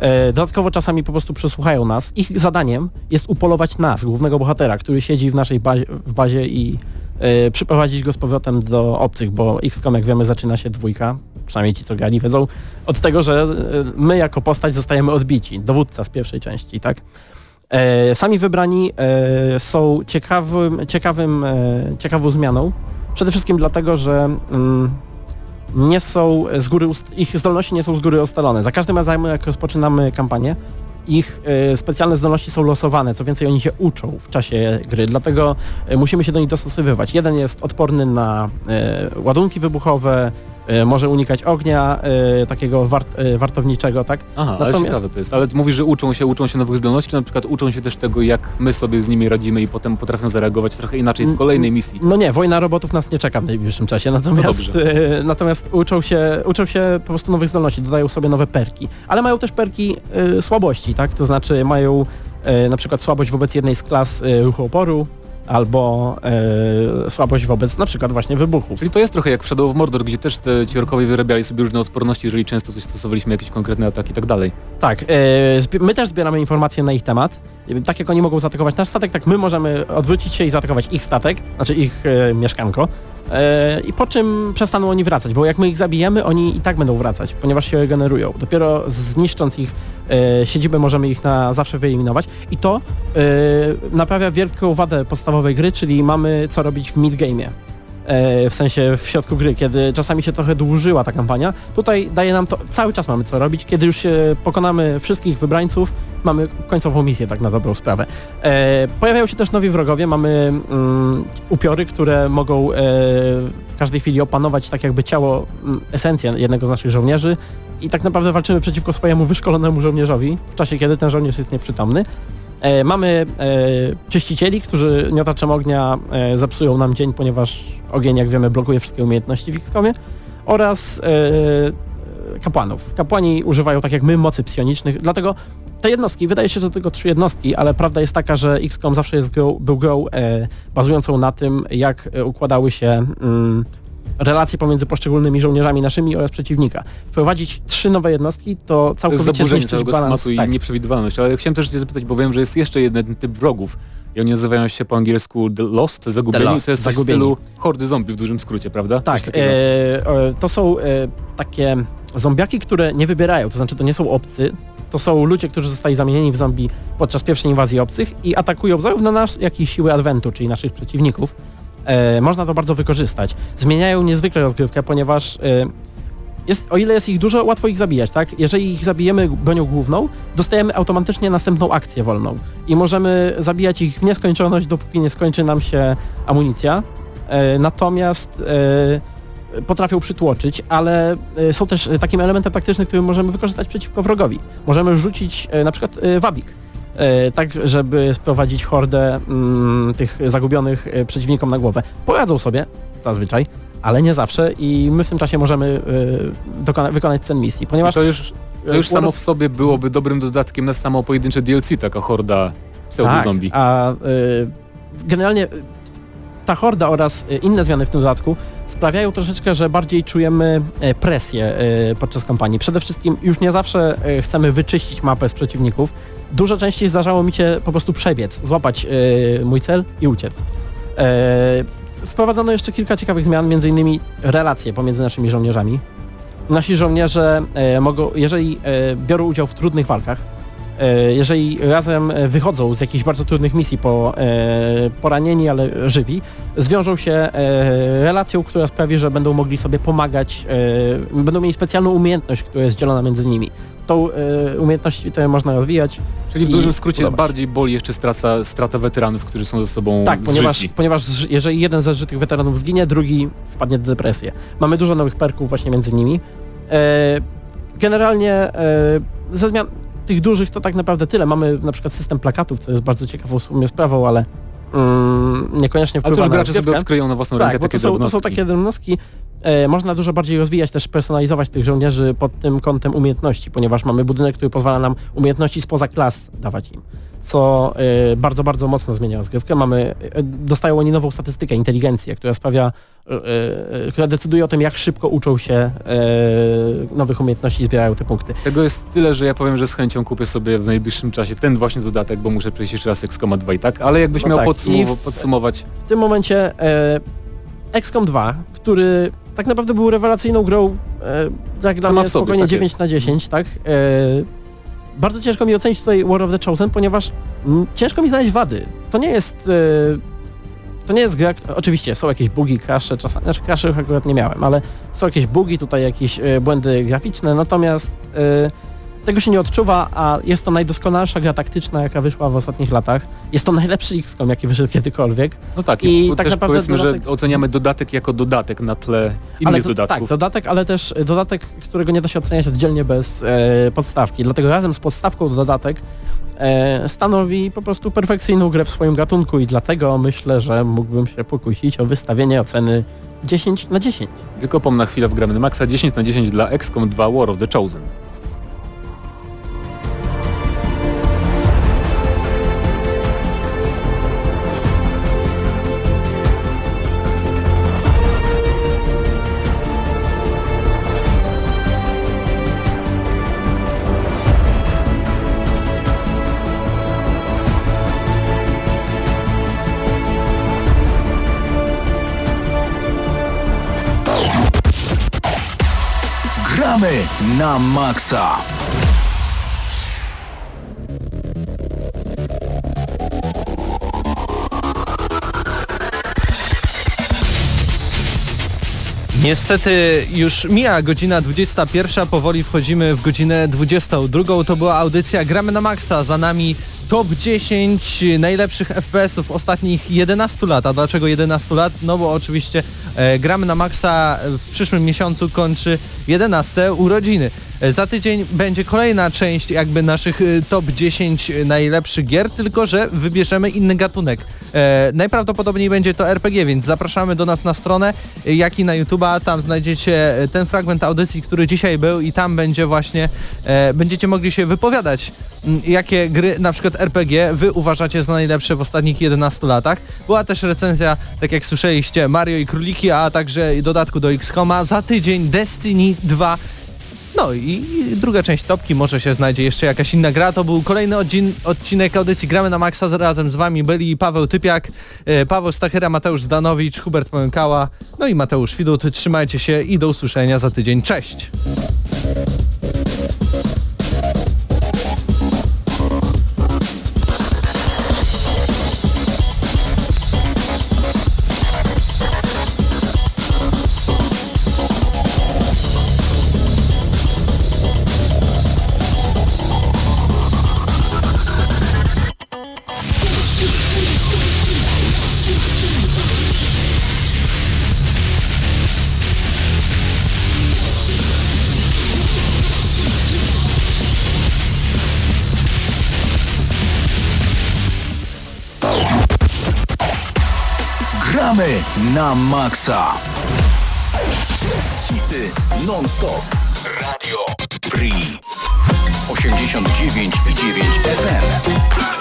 [SPEAKER 2] E, dodatkowo czasami po prostu przesłuchają nas. Ich zadaniem jest upolować nas, głównego bohatera, który siedzi w naszej bazie, w bazie i e, przyprowadzić go z powrotem do obcych, bo XCOM jak wiemy zaczyna się dwójka, przynajmniej ci co grali wiedzą, od tego, że e, my jako postać zostajemy odbici, dowódca z pierwszej części, tak? E, sami wybrani e, są ciekawym, ciekawym, e, ciekawą zmianą. Przede wszystkim dlatego, że mm, nie są z góry, ich zdolności nie są z góry ustalone. Za każdym razem jak rozpoczynamy kampanię, ich e, specjalne zdolności są losowane, co więcej oni się uczą w czasie gry, dlatego e, musimy się do nich dostosowywać. Jeden jest odporny na ładunki wybuchowe, może unikać ognia e, takiego wart, e, wartowniczego, tak?
[SPEAKER 4] Aha, ale
[SPEAKER 2] Natomiast-
[SPEAKER 4] ciekawe to jest. Ale mówisz, że uczą się, uczą się nowych zdolności, czy na przykład uczą się też tego, jak my sobie z nimi radzimy i potem potrafią zareagować trochę inaczej w kolejnej misji.
[SPEAKER 2] No nie, wojna robotów nas nie czeka w najbliższym czasie, natomiast,
[SPEAKER 4] No
[SPEAKER 2] e, natomiast uczą, się, uczą się po prostu nowych zdolności, dodają sobie nowe perki, ale mają też perki e, słabości, tak? To znaczy mają e, na przykład słabość wobec jednej z klas e, ruchu oporu, albo e, słabość wobec na przykład właśnie wybuchów.
[SPEAKER 4] Czyli to jest trochę jak w Shadow of Mordor, gdzie też te ci orkowie wyrabiali sobie różne odporności, jeżeli często coś stosowaliśmy, jakieś konkretne ataki i tak dalej.
[SPEAKER 2] Tak, e, my też zbieramy informacje na ich temat. Tak jak oni mogą zaatakować nasz statek, tak my możemy odwrócić się i zaatakować ich statek, znaczy ich e, mieszkanko. E, I po czym przestaną oni wracać, bo jak my ich zabijemy, oni i tak będą wracać, ponieważ się regenerują. Dopiero zniszcząc ich e, siedzibę możemy ich na zawsze wyeliminować i to e, naprawia wielką wadę podstawowej gry, czyli mamy co robić w mid-game'ie. E, w sensie w środku gry, kiedy czasami się trochę dłużyła ta kampania. Tutaj daje nam to, cały czas mamy co robić, kiedy już pokonamy wszystkich wybrańców, mamy końcową misję tak na dobrą sprawę. E, pojawiają się też nowi wrogowie, mamy mm, upiory, które mogą e, w każdej chwili opanować tak jakby ciało, mm, esencję jednego z naszych żołnierzy i tak naprawdę walczymy przeciwko swojemu wyszkolonemu żołnierzowi w czasie, kiedy ten żołnierz jest nieprzytomny. E, mamy e, czyścicieli, którzy miotaczem ognia e, zepsują nam dzień, ponieważ ogień, jak wiemy, blokuje wszystkie umiejętności w XCOMie oraz e, kapłanów. Kapłani używają, tak jak my, mocy psionicznych, dlatego te jednostki, wydaje się, że tylko trzy jednostki, ale prawda jest taka, że XCOM zawsze jest był grą e, bazującą na tym, jak e, układały się mm, relacje pomiędzy poszczególnymi żołnierzami naszymi oraz przeciwnika. Wprowadzić trzy nowe jednostki to całkowicie zniszczyć
[SPEAKER 4] całego
[SPEAKER 2] balans.
[SPEAKER 4] schematu i
[SPEAKER 2] tak.
[SPEAKER 4] nieprzewidywalność. Ale chciałem też cię zapytać, bo wiem, że jest jeszcze jeden typ wrogów i oni nazywają się po angielsku The Lost, Zagubieni.
[SPEAKER 1] Lost,
[SPEAKER 4] to jest coś w
[SPEAKER 2] Zagubieni.
[SPEAKER 4] stylu hordy zombie w dużym skrócie, prawda?
[SPEAKER 2] Tak, e, to są e, takie zombiaki, które nie wybierają, to znaczy to nie są obcy, to są ludzie, którzy zostali zamienieni w zombie podczas pierwszej inwazji obcych i atakują zarówno nas, jak i siły Adwentu, czyli naszych przeciwników. E, można to bardzo wykorzystać. Zmieniają niezwykle rozgrywkę, ponieważ e, jest, o ile jest ich dużo, łatwo ich zabijać, tak? Jeżeli ich zabijemy bronią główną, dostajemy automatycznie następną akcję wolną i możemy zabijać ich w nieskończoność, dopóki nie skończy nam się amunicja. E, natomiast e, potrafią przytłoczyć, ale e, są też takim elementem taktycznym, który możemy wykorzystać przeciwko wrogowi. Możemy rzucić e, na przykład wabik, tak żeby sprowadzić hordę mm, tych zagubionych e, przeciwnikom na głowę. Poradzą sobie, zazwyczaj, ale nie zawsze i my w tym czasie możemy e, dokona- wykonać cen misji,
[SPEAKER 4] I
[SPEAKER 2] ponieważ
[SPEAKER 4] to już, to już
[SPEAKER 2] e,
[SPEAKER 4] samo w sobie byłoby dobrym dodatkiem na samo pojedyncze DLC, taka horda pseudo-zombie.
[SPEAKER 2] Tak, a y, generalnie ta horda oraz inne zmiany w tym dodatku sprawiają troszeczkę, że bardziej czujemy e, presję e, podczas kampanii. Przede wszystkim już nie zawsze e, chcemy wyczyścić mapę z przeciwników. Dużo częściej zdarzało mi się po prostu przebiec, złapać e, mój cel i uciec. E, Wprowadzono jeszcze kilka ciekawych zmian, innymi relacje pomiędzy naszymi żołnierzami. Nasi żołnierze e, mogą, jeżeli biorą udział w trudnych walkach, jeżeli razem wychodzą z jakichś bardzo trudnych misji po poranieni, ale żywi, zwiążą się relacją, która sprawi, że będą mogli sobie pomagać, będą mieli specjalną umiejętność, która jest dzielona między nimi. Tą e, umiejętność tę można rozwijać.
[SPEAKER 4] Czyli w dużym skrócie
[SPEAKER 2] podobać.
[SPEAKER 4] bardziej boli jeszcze strata, strata weteranów, którzy są ze sobą
[SPEAKER 2] Tak, ponieważ,
[SPEAKER 4] zżyci.
[SPEAKER 2] ponieważ jeżeli jeden ze zżytych weteranów zginie, drugi wpadnie w depresję. Mamy dużo nowych perków właśnie między nimi. E, generalnie e, ze zmian tych dużych to tak naprawdę tyle. Mamy na przykład system plakatów, co jest bardzo ciekawą w sumie sprawą, ale mm, niekoniecznie
[SPEAKER 4] Ale
[SPEAKER 2] wpływa
[SPEAKER 4] to już gracze sobie
[SPEAKER 2] rozgrywkę.
[SPEAKER 4] odkryją na własną
[SPEAKER 2] Tak,
[SPEAKER 4] rękę takie
[SPEAKER 2] to są, to są takie drobnostki. E, można dużo bardziej rozwijać, też personalizować tych żołnierzy pod tym kątem umiejętności, ponieważ mamy budynek, który pozwala nam umiejętności spoza klas dawać im. Co e, bardzo, bardzo mocno zmienia rozgrywkę. Mamy, e, dostają oni nową statystykę, inteligencję, która sprawia, e, która decyduje o tym, jak szybko uczą się nowych umiejętności i zbierają te punkty.
[SPEAKER 4] Tego jest tyle, że ja powiem, że z chęcią kupię sobie w najbliższym czasie ten właśnie dodatek, bo muszę przejść jeszcze raz XCOMa 2 i tak, ale jakbyś
[SPEAKER 2] No
[SPEAKER 4] miał
[SPEAKER 2] tak,
[SPEAKER 4] podsumow-
[SPEAKER 2] w-
[SPEAKER 4] podsumować,
[SPEAKER 2] W tym momencie e, XCOM 2, który tak naprawdę był rewelacyjną grą, e, jak dla mnie
[SPEAKER 4] w sobie,
[SPEAKER 2] spokojnie
[SPEAKER 4] tak
[SPEAKER 2] 9
[SPEAKER 4] jest.
[SPEAKER 2] na 10, tak? E, bardzo ciężko mi ocenić tutaj War of the Chosen, ponieważ mm, ciężko mi znaleźć wady. To nie jest... E, to nie jest gra, oczywiście są jakieś bugi, crashe, czasami, znaczy crashe akurat nie miałem, ale są jakieś bugi, tutaj jakieś e, błędy graficzne, natomiast e, Tego się nie odczuwa, a jest to najdoskonalsza gra taktyczna, jaka wyszła w ostatnich latach. Jest to najlepszy XCOM, jaki wyszedł kiedykolwiek.
[SPEAKER 4] No tak,
[SPEAKER 2] I
[SPEAKER 4] i
[SPEAKER 2] tak
[SPEAKER 4] też powiedzmy, że
[SPEAKER 2] dodatek-
[SPEAKER 4] oceniamy dodatek jako dodatek na tle innych
[SPEAKER 2] to,
[SPEAKER 4] dodatków.
[SPEAKER 2] Tak, dodatek, ale też dodatek, którego nie da się oceniać oddzielnie bez e, podstawki. Dlatego razem z podstawką dodatek e, stanowi po prostu perfekcyjną grę w swoim gatunku i dlatego myślę, że mógłbym się pokusić o wystawienie oceny 10 na 10.
[SPEAKER 4] Wykopam na chwilę w gramy Maxa 10 na 10 dla XCOM 2 War of the Chosen.
[SPEAKER 5] Na maksa.
[SPEAKER 3] Niestety już mija godzina 21, powoli wchodzimy w godzinę 22. To była audycja Gramy na Maxa, za nami top 10 najlepszych FPS-ów ostatnich 11 lat. A dlaczego 11 lat? No bo oczywiście e, Gramy na Maxa w przyszłym miesiącu kończy 11 urodziny. E, za tydzień będzie kolejna część jakby naszych e, top 10 najlepszych gier, tylko że wybierzemy inny gatunek. E, najprawdopodobniej będzie to RPG, więc zapraszamy do nas na stronę, e, jak i na YouTube'a. Tam znajdziecie e, ten fragment audycji, który dzisiaj był i tam będzie właśnie, będziecie mogli się wypowiadać, jakie gry, na przykład RPG, wy uważacie za najlepsze w ostatnich 11 latach. Była też recenzja, tak jak słyszeliście, Mario i Króliki, a także dodatku do XCOMa. Za tydzień Destiny 2 no i druga część topki, może się znajdzie jeszcze jakaś inna gra. To był kolejny odcinek audycji Gramy na Maxa. Razem z wami byli Paweł Typiak, e, Paweł Stachyra, Mateusz Zdanowicz, Hubert Pałękała, no i Mateusz Widut. Trzymajcie się i do usłyszenia za tydzień. Cześć!
[SPEAKER 5] Na maksa. Hity non-stop. Radio Free. 89,9 FM.